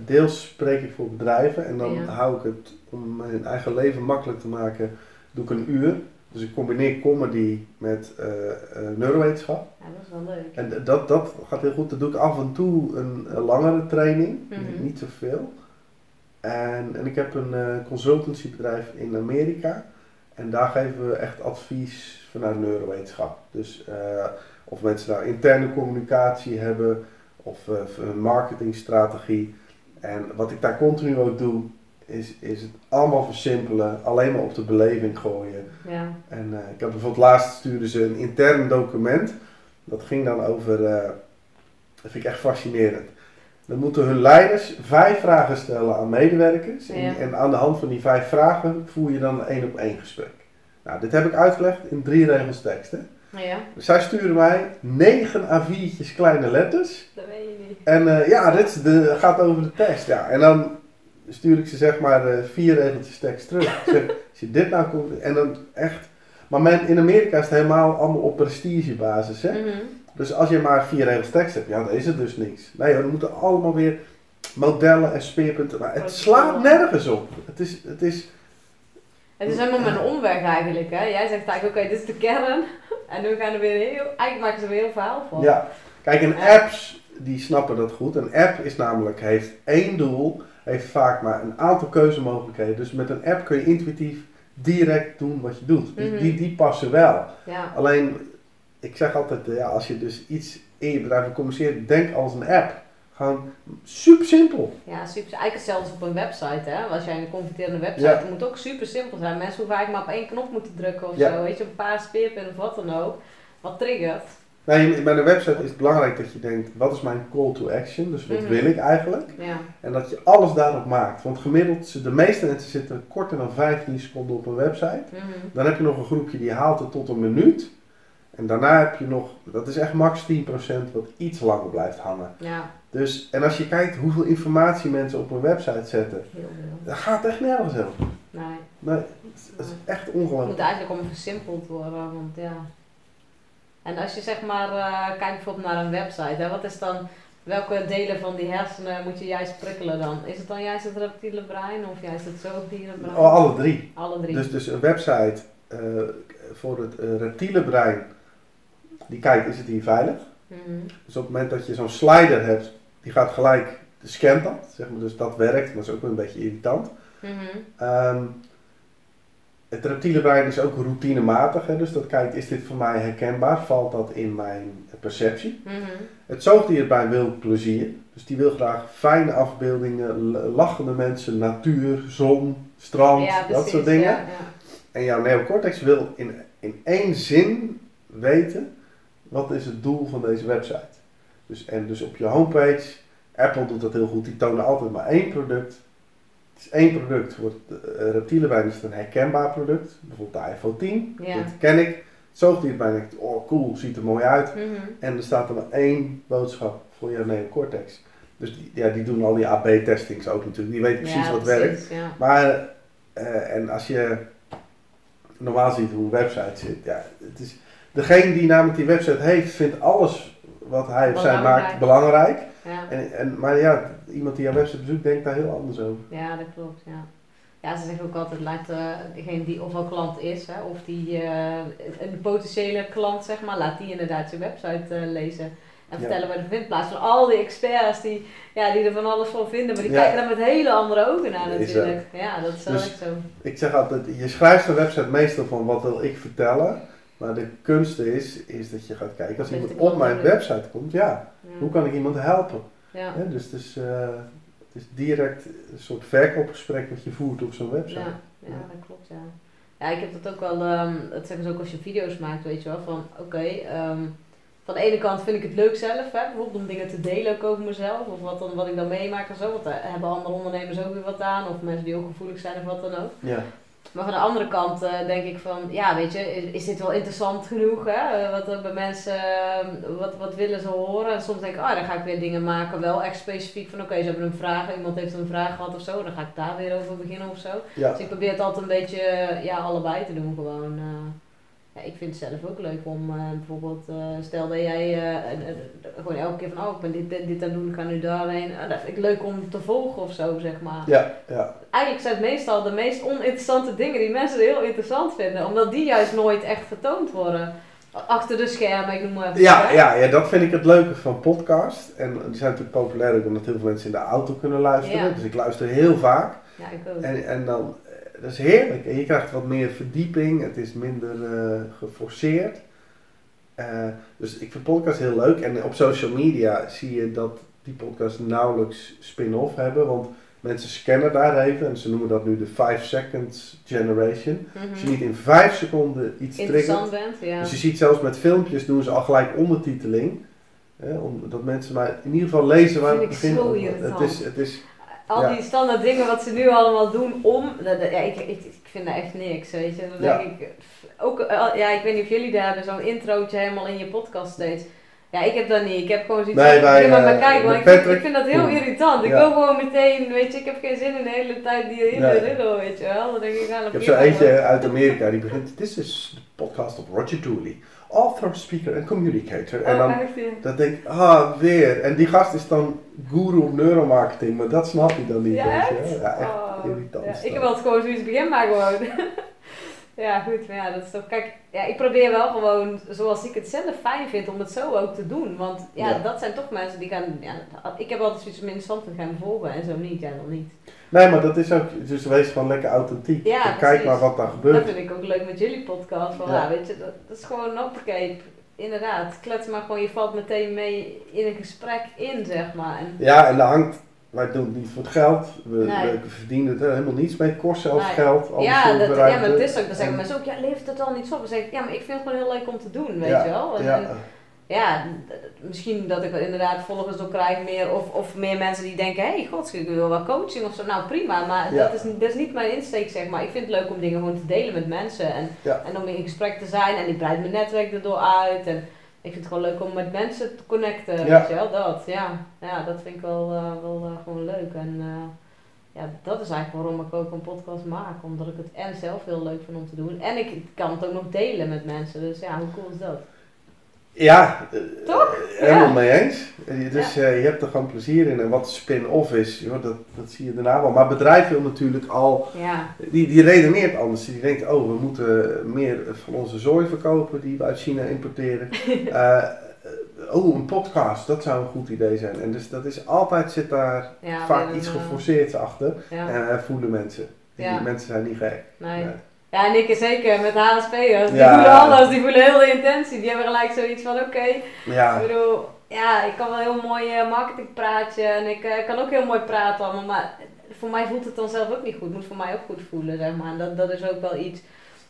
S2: deels spreek ik voor bedrijven en dan
S1: Ja.
S2: hou ik het om mijn eigen leven makkelijk te maken, doe ik een uur. Dus ik combineer comedy met eh, eh, neurowetenschap.
S1: Ja, dat is wel leuk.
S2: En dat, dat gaat heel goed. Dan doe ik af en toe een, een langere training,
S1: Mhm.
S2: niet zoveel. En, en ik heb een eh, consultancybedrijf in Amerika. En daar geven we echt advies vanuit neurowetenschap. Dus eh, of mensen nou interne communicatie hebben of eh, een marketingstrategie. En wat ik daar continu ook doe, is, is het allemaal versimpelen, alleen maar op de beleving gooien.
S1: Ja.
S2: En eh, ik heb bijvoorbeeld laatst stuurden ze een intern document. Dat ging dan over, dat vind ik echt fascinerend. Dan moeten hun leiders vijf vragen stellen aan medewerkers. En,
S1: Ja.
S2: en aan de hand van die vijf vragen voer je dan een één op één gesprek. Nou, dit heb ik uitgelegd in drie regels tekst. Hè.
S1: Ja,
S2: Dus zij sturen mij negen A4'tjes kleine letters.
S1: dat weet je niet.
S2: En eh, ja, dit de, gaat over de tekst. Ja. En dan stuur ik ze zeg maar eh, vier regeltjes tekst terug. Zeg, als je dit nou komt, en dan echt. Maar men, in Amerika is het helemaal allemaal op prestigebasis. Hè?
S1: Mhm.
S2: Dus als je maar vier regels tekst hebt, ja, dan is het dus niks. Nee hoor, dan moeten allemaal weer modellen en speerpunten. Maar het slaat nergens op. Het is, het is
S1: Het is helemaal een omweg eigenlijk. Hè? Jij zegt eigenlijk, oké, dit is de kern. En nu gaan er weer heel... Eigenlijk maken ze er weer heel verhaal van.
S2: Ja, kijk, en apps die snappen dat goed. Een app is namelijk, heeft één doel, heeft vaak maar een aantal keuzemogelijkheden. Dus met een app kun je intuïtief direct doen wat je doet. Die,
S1: Mhm.
S2: die, die passen wel.
S1: Ja.
S2: Alleen, ik zeg altijd, eh, ja, als je dus iets in je bedrijf wil communiceren, denk als een app. Gewoon super simpel.
S1: Ja, super. Eigenlijk hetzelfde op een website, hè. Als jij een converterende website,
S2: Ja.
S1: het moet ook super simpel zijn. Mensen hoeven eigenlijk maar op één knop moeten drukken of
S2: Ja.
S1: zo. Weet je, een paar speerpunten of wat dan ook. Wat triggert.
S2: Nee, bij een website is het belangrijk dat je denkt, wat is mijn call to action? Dus wat
S1: Mhm.
S2: wil ik eigenlijk?
S1: Ja.
S2: En dat je alles daarop maakt. Want gemiddeld, de meeste mensen zitten korter dan 15 seconden op een website.
S1: Mhm.
S2: Dan heb je nog een groepje die haalt het tot een minuut. En daarna heb je nog, dat is echt max 10% wat iets langer blijft hangen.
S1: Ja,
S2: Dus, en als je kijkt hoeveel informatie mensen op een website zetten, dan gaat echt nergens over.
S1: Nee.
S2: Nee, het is echt
S1: Het moet
S2: ongelooflijk.
S1: eigenlijk allemaal versimpeld worden, want ja. En als je zeg maar, eh kijkt bijvoorbeeld naar een website, hè, wat is dan, welke delen van die hersenen moet je juist prikkelen dan? Is het dan juist het reptiele brein of juist het zoogdierenbrein?
S2: Oh, alle drie.
S1: Alle drie.
S2: Dus, dus een website eh, voor het eh, reptiele brein, die kijkt, is het hier veilig?
S1: Mhm.
S2: Dus op het moment dat je zo'n slider hebt, die gaat gelijk, die scant dat, zeg maar, dus dat werkt, maar is ook wel een beetje irritant.
S1: Mhm.
S2: Ehm, het reptiele brein is ook routinematig, hè, dus dat kijkt, is dit voor mij herkenbaar? Valt dat in mijn perceptie?
S1: Mhm.
S2: Het zoogdierbrein wil plezier, dus die wil graag fijne afbeeldingen, lachende mensen, natuur, zon, strand,
S1: Ja,
S2: dat soort dingen.
S1: Ja, ja.
S2: En jouw neocortex wil in, in één zin weten wat is het doel van deze website. Dus, en dus op je homepage, Apple doet dat heel goed, die tonen altijd maar één product. Het is één product, voor het uh, reptiele brein is het een herkenbaar product. Bijvoorbeeld de iPhone 10,
S1: Ja.
S2: dat ken ik. Het zoogdierbrein denkt, oh cool, ziet er mooi uit.
S1: Mhm.
S2: En er staat er maar één boodschap voor jouw neocortex. Dus die, ja, die doen al die AB-testings ook natuurlijk, die weten precies
S1: Ja,
S2: wat
S1: precies,
S2: werkt.
S1: Ja.
S2: Maar, eh, en als je normaal ziet hoe een website zit, ja, het is, degene die namelijk die website heeft, vindt alles wat hij of zij maakt belangrijk.
S1: Ja.
S2: En, en, maar ja, iemand die jouw website bezoekt, denkt daar heel anders over.
S1: ja, dat klopt. Ja. Ja, ze zeggen ook altijd, laat eh, degene die ofwel klant is, hè, of die eh, een potentiële klant, zeg maar, laat die inderdaad je website eh, lezen. En
S2: Ja.
S1: vertellen waar je vindt. In plaats van al die experts die, ja, die er van alles van vinden, maar die
S2: Ja.
S1: kijken daar met hele andere ogen naar natuurlijk. Ja, dat is wel
S2: Dus-
S1: echt zo.
S2: Ik zeg altijd, je schrijft een website meestal van wat wil ik vertellen. Maar de kunst is, is dat je gaat kijken, als iemand op mijn website komt, ja, hoe kan ik iemand helpen?
S1: Ja.
S2: Dus het is, eh, het is direct een soort verkoopgesprek wat je voert op zo'n website.
S1: Ja, ja, dat klopt, ja. Ja, ik heb dat ook wel, ehm, dat zeggen ze ook als je video's maakt, weet je wel, van oké, ehm, van de ene kant vind ik het leuk zelf, hè, bijvoorbeeld om dingen te delen ook over mezelf, of wat, dan, wat ik dan meemaak en zo, want daar hebben andere ondernemers ook weer wat aan, of mensen die ook gevoelig zijn of wat dan ook.
S2: Ja.
S1: Maar van de andere kant eh, denk ik van, ja, weet je, is, is dit wel interessant genoeg, hè? Eh, wat bij mensen, eh, wat, wat willen ze horen? En soms denk ik, ah, dan ga ik weer dingen maken, wel echt specifiek van, oké, ze hebben een vraag, iemand heeft een vraag gehad of zo, dan ga ik daar weer over beginnen of zo.
S2: Ja.
S1: Dus ik probeer het altijd een beetje, eh, ja, allebei te doen gewoon. Ja, ik vind het zelf ook leuk om eh, bijvoorbeeld, eh, stel dat jij eh, gewoon elke keer van, oh, ik ben dit, dit, dit aan doen, ik ga nu daarheen. Ah, dat vind ik leuk om te volgen of zo, zeg maar
S2: Ja, ja.
S1: eigenlijk zijn het meestal de meest oninteressante dingen die mensen heel interessant vinden. Omdat die juist nooit echt getoond worden. Achter de schermen, ik noem maar even.
S2: Ja, ja, ja, dat vind ik het leuke van podcast. En die zijn natuurlijk populair ook omdat heel veel mensen in de auto kunnen luisteren.
S1: Ja.
S2: Dus ik luister heel vaak.
S1: Ja, ik ook.
S2: En, en dan, dat is heerlijk. En je krijgt wat meer verdieping. Het is minder eh, geforceerd. Eh, dus ik vind podcast heel leuk. En op social media zie je dat die podcasts nauwelijks spin-off hebben. Want mensen scannen daar even. En ze noemen dat nu de 5 seconds generation.
S1: Mhm.
S2: Als je niet in 5 seconden iets triggert.
S1: Interessant bent, ja.
S2: Dus je ziet zelfs met filmpjes doen ze al gelijk ondertiteling. Hè, omdat mensen maar in ieder geval lezen waar het
S1: ik
S2: begint. Het is, het is,
S1: Al
S2: ja.
S1: die standaard dingen wat ze nu allemaal doen om. Dat, ja, ik, ik, ik vind dat echt niks, weet je. Dan denk ik, ook, eh, ja, ik weet niet of jullie daar hebben, zo'n introotje helemaal in je podcast steeds. Ja, ik heb dat niet. Ik heb gewoon zoiets
S2: Nee,
S1: maar,
S2: eh,
S1: maar kijken, want ik, vind-
S2: Patrick-
S1: ik vind dat heel irritant. Ik
S2: Ja.
S1: wil gewoon meteen, weet je, ik heb geen zin in de hele tijd die in
S2: Nee.
S1: de riddle, weet je wel. Dan denk ik, ga
S2: ik heb zo eentje uit Amerika die begint. This is the podcast of Roger Dooley, author, speaker en communicator. En dan,
S1: Oh,
S2: dan denk ik, ah, weer. En die gast is dan guru neuromarketing, maar dat snap je dan niet.
S1: Ja,
S2: weet je.
S1: echt?
S2: Ja, echt
S1: Oh,
S2: irritant.
S1: ja, ik
S2: dat.
S1: heb altijd gewoon zoiets begin maar gewoon. ja, goed, maar ja, dat is toch. Kijk, ja, ik probeer wel gewoon zoals ik het zelf fijn vind om het zo ook te doen. Want ja,
S2: Ja.
S1: dat zijn toch mensen die gaan. Ja, ik heb altijd zoiets van interessant te gaan volgen en zo niet, ja, dan niet.
S2: Nee, maar dat is ook, dus wees gewoon lekker authentiek.
S1: Ja,
S2: En kijk maar wat daar
S1: Dat
S2: gebeurt.
S1: vind ik ook leuk met jullie podcast. Van,
S2: Ja.
S1: ja. weet je, dat, dat is gewoon hoppakee. Inderdaad, klets maar gewoon, je valt meteen mee in een gesprek in, zeg maar. En,
S2: Ja, en daar hangt, wij doen het niet voor het geld. We,
S1: Nee.
S2: we verdienen er helemaal niets mee. Kost zelfs
S1: Nee.
S2: geld.
S1: ja, dat, ja, maar het is ook, dan zeggen
S2: En-
S1: mensen ook, ja, levert het al niet zo op? Dan zeg ik, ja, maar ik vind het gewoon heel leuk om te doen, weet
S2: ja,
S1: je wel. En,
S2: ja.
S1: en ja, misschien dat ik er inderdaad volgers door krijg meer, of, of meer mensen die denken, hé, hey, god, ik wil wel coaching of zo. Nou, prima, maar
S2: Ja.
S1: dat, is, dat is niet mijn insteek, zeg maar. Ik vind het leuk om dingen gewoon te delen met mensen en,
S2: Ja.
S1: en om in gesprek te zijn en ik breid mijn netwerk erdoor uit en ik vind het gewoon leuk om met mensen te connecten,
S2: Ja.
S1: weet je wel, dat, ja. Ja, dat vind ik wel, eh, wel eh, gewoon leuk en... eh, ja, dat is eigenlijk waarom ik ook een podcast maak. Omdat ik het en zelf heel leuk vind om te doen. En ik kan het ook nog delen met mensen. Dus ja, hoe cool is dat?
S2: Ja, eh,
S1: Toch?
S2: helemaal
S1: Ja.
S2: mee eens. Eh, Dus eh, je hebt er gewoon plezier in. En wat spin-off is, joh, dat, dat zie je daarna wel. Maar bedrijf wil natuurlijk al,
S1: Ja,
S2: die, die redeneert anders. Die denkt, oh, we moeten meer van onze zooi verkopen die we uit China importeren. Eh, oh, een podcast, dat zou een goed idee zijn. En dus dat is altijd, zit daar vaak iets geforceerds achter. En voelen mensen. Die mensen zijn niet gek.
S1: nee. Ja, en ik zeker met HSP'ers. Die
S2: Ja.
S1: voelen alles, die voelen heel de intentie. Die hebben gelijk zoiets van, oké,
S2: Ja,
S1: ik bedoel, ja, ik kan wel heel mooi eh, marketing praatje en ik eh, kan ook heel mooi praten allemaal, maar voor mij voelt het dan zelf ook niet goed. Het moet voor mij ook goed voelen, zeg maar. En dat, dat is ook wel iets,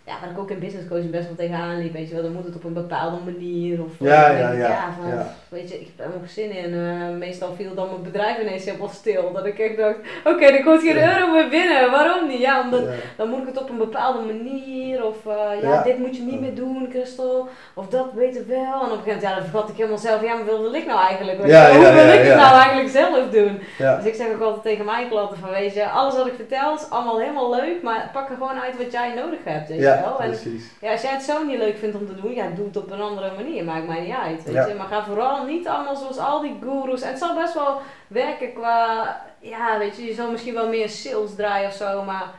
S1: ja, waar ik ook in business coaching best wel tegenaan liep, weet je wel. Dan moet het op een bepaalde manier of...
S2: Ja,
S1: dan
S2: ja,
S1: ik,
S2: ja,
S1: van,
S2: ja.
S1: weet je, ik heb er helemaal zin in. Eh, meestal viel dan mijn bedrijf ineens helemaal stil. Dat ik echt dacht, oké, er komt geen
S2: Ja.
S1: euro meer binnen. Waarom niet? Ja, omdat dan moet ik het op een bepaalde manier. Of eh, ja, dit moet je niet meer doen, Christel. Of dat beter wel. En op een gegeven moment, ja, dan vergat ik helemaal zelf. Ja, maar wat wil ik nou eigenlijk? Weet
S2: Ja,
S1: Hoe wil ik het nou eigenlijk zelf doen? Dus ik zeg ook altijd tegen mijn klanten van, weet je, alles wat ik vertel is allemaal helemaal leuk. Maar pak er gewoon uit wat jij nodig hebt, weet je Wel. En
S2: precies.
S1: ja, als jij het zo niet leuk vindt om te doen, ja, doe het op een andere manier. Maakt mij niet uit, weet
S2: Ja.
S1: je. Maar ga vooral niet allemaal zoals al die gurus. En het zal best wel werken qua, ja, weet je, je zal misschien wel meer sales draaien of zo. Maar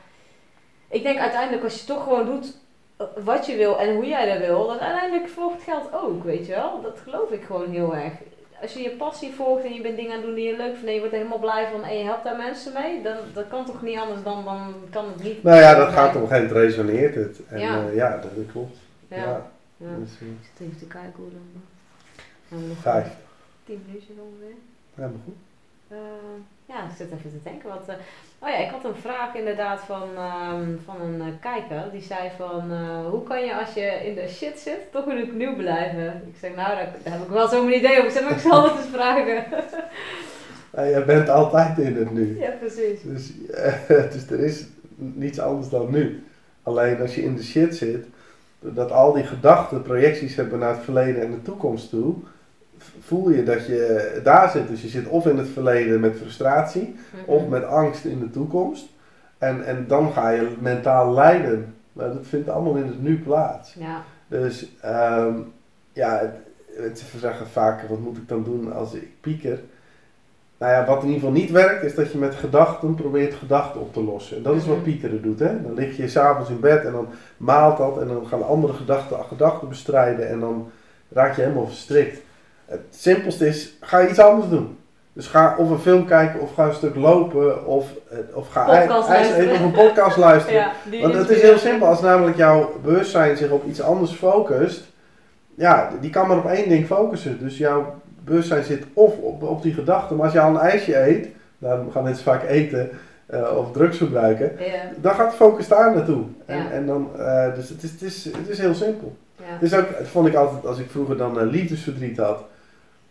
S1: ik denk uiteindelijk als je toch gewoon doet eh, wat je wil en hoe jij dat wil, dat uiteindelijk volgt geld ook, weet je wel. Dat geloof ik gewoon heel erg. Als je je passie volgt en je bent dingen aan het doen die je leuk vindt en je wordt er helemaal blij van en je helpt daar mensen mee, dan dat kan toch niet anders dan, dan kan het niet.
S2: Nou ja, dat gaat op een gegeven moment resoneert het. En
S1: Ja.
S2: ja, ja dat, klopt.
S1: Ja.
S2: Ja.
S1: ja.
S2: Dus, eh,
S1: Ik zit even te kijken hoe dan. Gaan we nog
S2: vijf.
S1: 10 minuutjes ongeveer.
S2: Ja, maar goed.
S1: Eh, ja, ik zit even te denken. Wat, eh, oh ja, ik had een vraag inderdaad van, ehm, van een eh, kijker. Die zei van, eh, hoe kan je als je in de shit zit, toch weer opnieuw blijven? Ik zeg, nou, daar, daar heb ik wel zo'n idee over. Ik zeg, maar ik zal het eens vragen.
S2: Nou, jij bent altijd in het nu.
S1: ja, precies.
S2: Dus, dus er is niets anders dan nu. Alleen als je in de shit zit, dat al die gedachten projecties hebben naar het verleden en de toekomst toe, voel je dat je daar zit. Dus je zit of in het verleden met frustratie, of met angst in de toekomst. En, en dan ga je mentaal lijden. Maar dat vindt allemaal in het nu plaats.
S1: Ja,
S2: Dus ehm, ja, ze zeggen vaak, wat moet ik dan doen als ik pieker? Nou ja, wat in ieder geval niet werkt, is dat je met gedachten probeert gedachten op te lossen. En dat is wat
S1: Mhm.
S2: piekeren doet. Hè? Dan lig je s'avonds in bed en dan maalt dat en dan gaan andere gedachten gedachten bestrijden en dan raak je helemaal verstrikt. Het simpelste is, ga iets anders doen. Dus ga of een film kijken of ga een stuk lopen of, eh, of ga ei-
S1: luisteren.
S2: even een podcast luisteren.
S1: ja
S2: Want het is heel simpel, als namelijk jouw bewustzijn zich op iets anders focust, ja, die kan maar op één ding focussen. Dus jouw bewustzijn zit of op, op die gedachte, maar als je al een ijsje eet, dan gaan mensen vaak eten eh, of drugs gebruiken,
S1: Ja,
S2: dan gaat de focus daar naartoe. En,
S1: Ja.
S2: en dan, eh, dus het is, het, is, het is heel simpel.
S1: ja.
S2: Dus ook, dat vond ik altijd, als ik vroeger dan liefdesverdriet had,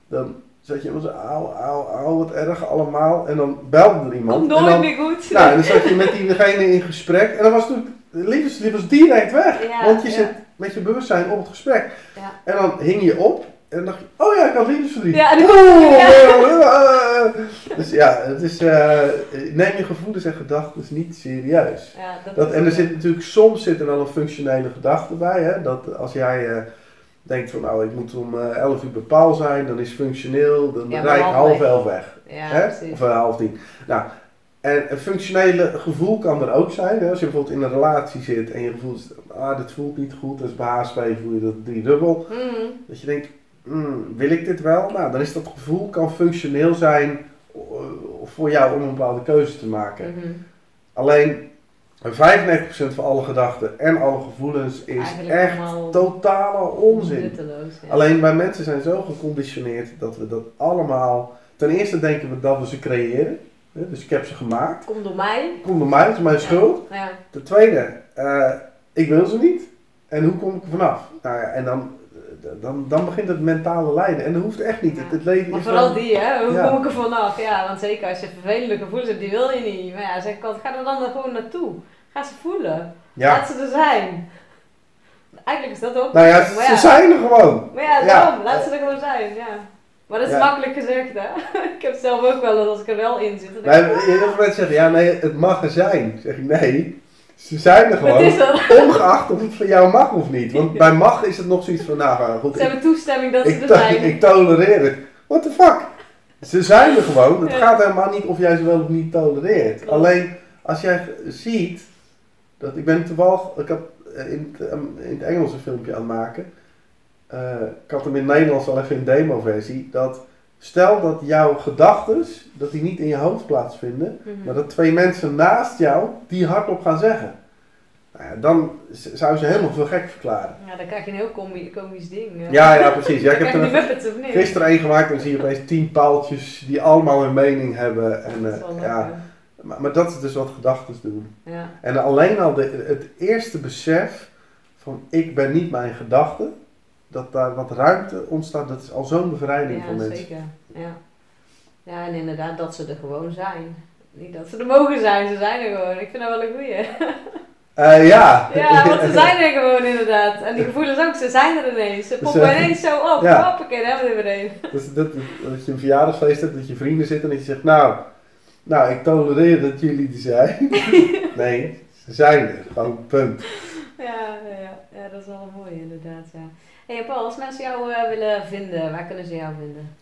S2: dan zat je zo, auw, auw, auw, wat erg allemaal. En dan belde er iemand.
S1: Komt nooit meer goed.
S2: nou, en dan zat je met diegene in gesprek en dan was toen, de liefdesverdriet was direct weg.
S1: Ja,
S2: want je
S1: ja.
S2: zit met je bewustzijn op het gesprek.
S1: Ja.
S2: En dan hing je op en dan dacht je, oh ja, ik had liefdesverdriet.
S1: Ja,
S2: Oh, eh. Dus ja, het is, eh, neem je gevoelens en gedachten niet serieus.
S1: Ja, dat
S2: Dat, en er zit natuurlijk, soms zit er wel een functionele gedachte bij. Hè? Dat als jij eh, denkt van nou ik moet om eh 11 uur bepaald zijn, dan is functioneel, dan
S1: Ja,
S2: rijd ik half elf weg.
S1: Ja,
S2: hè?
S1: precies.
S2: Of eh, half tien. Nou, en een functionele gevoel kan er ook zijn. Hè? Als je bijvoorbeeld in een relatie zit en je gevoel is, ah dit voelt niet goed, als bij HSP voel je dat driedubbel.
S1: Mhm.
S2: Dat je denkt, hmm, wil ik dit wel? Nou, dan is dat gevoel kan functioneel zijn eh, voor jou om een bepaalde keuze te maken.
S1: Mhm.
S2: Alleen 95% van alle gedachten en alle gevoelens is
S1: Eigenlijk
S2: echt totale onzin.
S1: Ja.
S2: Alleen wij mensen zijn zo geconditioneerd dat we dat allemaal. Ten eerste denken we dat we ze creëren. Dus ik heb ze gemaakt.
S1: Komt door mij.
S2: Komt door mij, het is mijn schuld.
S1: Ja.
S2: Ten tweede, eh, ik wil ze niet. En hoe kom ik er vanaf? Nou ja, en dan, dan, dan begint het mentale lijden. En dat hoeft echt niet.
S1: Ja.
S2: Het, het leven
S1: Maar
S2: is
S1: vooral die, hè? Hoe
S2: Ja.
S1: kom ik er vanaf? Ja, want zeker als je vervelende gevoelens hebt, die wil je niet. Maar ja, zeg ik altijd, ga er dan gewoon naartoe. Ga ze voelen.
S2: Ja.
S1: Laat ze er zijn. Eigenlijk is dat ook.
S2: Nou ja, ze zijn er gewoon.
S1: Maar ja, daarom. Laat ze er gewoon zijn, ja. Maar dat is makkelijk gezegd, hè? ik heb zelf ook wel eens als ik er wel in zit. dan
S2: Nee,
S1: denk ik,
S2: heel veel mensen zeggen, ja nee, het mag er zijn. Zeg ik, nee, Ze zijn er
S1: Het is
S2: gewoon, ongeacht of het van jou mag of niet. Want bij mag is het nog zoiets van, nou goed,
S1: Ze
S2: ik,
S1: hebben toestemming dat ze
S2: ik,
S1: er zijn.
S2: ik tolereer het. What the fuck? Ze zijn er gewoon. Het
S1: Ja.
S2: gaat helemaal niet of jij ze wel of niet tolereert.
S1: Klopt.
S2: Alleen, als jij ziet, dat ik ben toevallig, ik had eh, in het, ehm, in het Engels een filmpje aan het maken. Eh, ik had hem in het Nederlands al even in demo-versie. Dat stel dat jouw gedachten, dat die niet in je hoofd plaatsvinden,
S1: Mhm.
S2: maar dat twee mensen naast jou die hardop gaan zeggen. Nou ja, dan z- zou ze helemaal veel gek verklaren.
S1: Ja, dan krijg je een heel komisch ding.
S2: Ja, ja, precies. Ja, ik heb er
S1: Muppets
S2: gisteren één gemaakt en zie je opeens tien paaltjes die allemaal hun mening hebben. En,
S1: Dat
S2: eh, ja, maar, maar dat is dus wat gedachten doen.
S1: ja.
S2: En alleen al de, het eerste besef van ik ben niet mijn gedachte, dat daar wat ruimte ontstaat, dat is al zo'n bevrijding voor
S1: Ja,
S2: mensen.
S1: zeker. Ja. ja, en inderdaad dat ze er gewoon zijn. Niet dat ze er mogen zijn, ze zijn er gewoon. Ik vind dat wel een goeie.
S2: Eh, ja.
S1: Ja, want ze zijn er gewoon inderdaad. En die gevoelens ook, ze zijn er ineens. Ze poppen
S2: Dus,
S1: ineens zo op.
S2: ja.
S1: Hoppakee, daar hebben we er weer een.
S2: Dus dat, dat je een verjaardagsfeest hebt, dat je vrienden zitten en dat je zegt, nou, nou, ik tolereer dat jullie er zijn. nee, ze zijn er. Gewoon punt.
S1: Ja, ja, ja, ja, dat is wel een mooie inderdaad. Ja. Hey Paul, als mensen jou eh, willen vinden, waar kunnen ze jou vinden?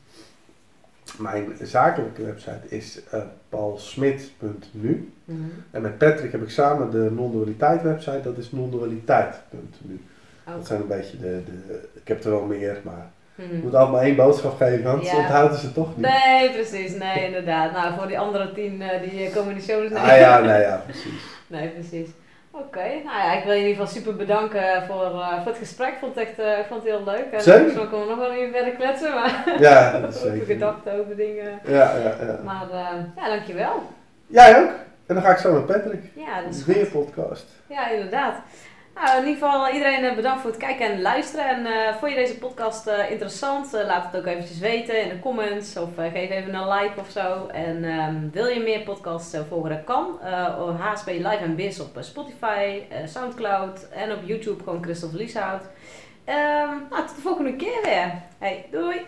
S2: Mijn zakelijke website is eh paulsmit.nu.
S1: Mhm.
S2: En met Patrick heb ik samen de non-dualiteit website, dat is nondualiteit.nu.
S1: Oh.
S2: Dat zijn een beetje de, de, ik heb er wel meer, maar
S1: Mhm.
S2: ik moet allemaal één boodschap geven, anders
S1: Ja.
S2: onthouden ze toch niet.
S1: Nee, precies. Nee, inderdaad. Nou, voor die andere tien, eh, die komen in de show. dus.
S2: Ah ja, nee ja, precies.
S1: Nee, precies. Oké, nou ja, ik wil je in ieder geval super bedanken voor, eh, voor het gesprek. Ik vond het echt eh, ik vond het heel leuk. En
S2: Zeker.
S1: Misschien kunnen we nog wel even verder kletsen, maar
S2: Ja, dat is
S1: over
S2: zeker.
S1: gedachten over dingen.
S2: Ja, ja, ja.
S1: Maar eh, ja, dankjewel.
S2: Jij ook? En dan ga ik zo met Patrick.
S1: Ja, dat is
S2: Weer
S1: goed.
S2: podcast.
S1: Ja, inderdaad. Nou, in ieder geval iedereen eh, bedankt voor het kijken en luisteren. En eh vond je deze podcast eh, interessant? Laat het ook eventjes weten in de comments. Of geef even een like of zo. En ehm, wil je meer podcasts volgen? Dat kan. HSP Live en Biz op Spotify, Soundcloud en op YouTube gewoon Christophe Lieshout. Ehm nou, tot de volgende keer weer. Hey, doei!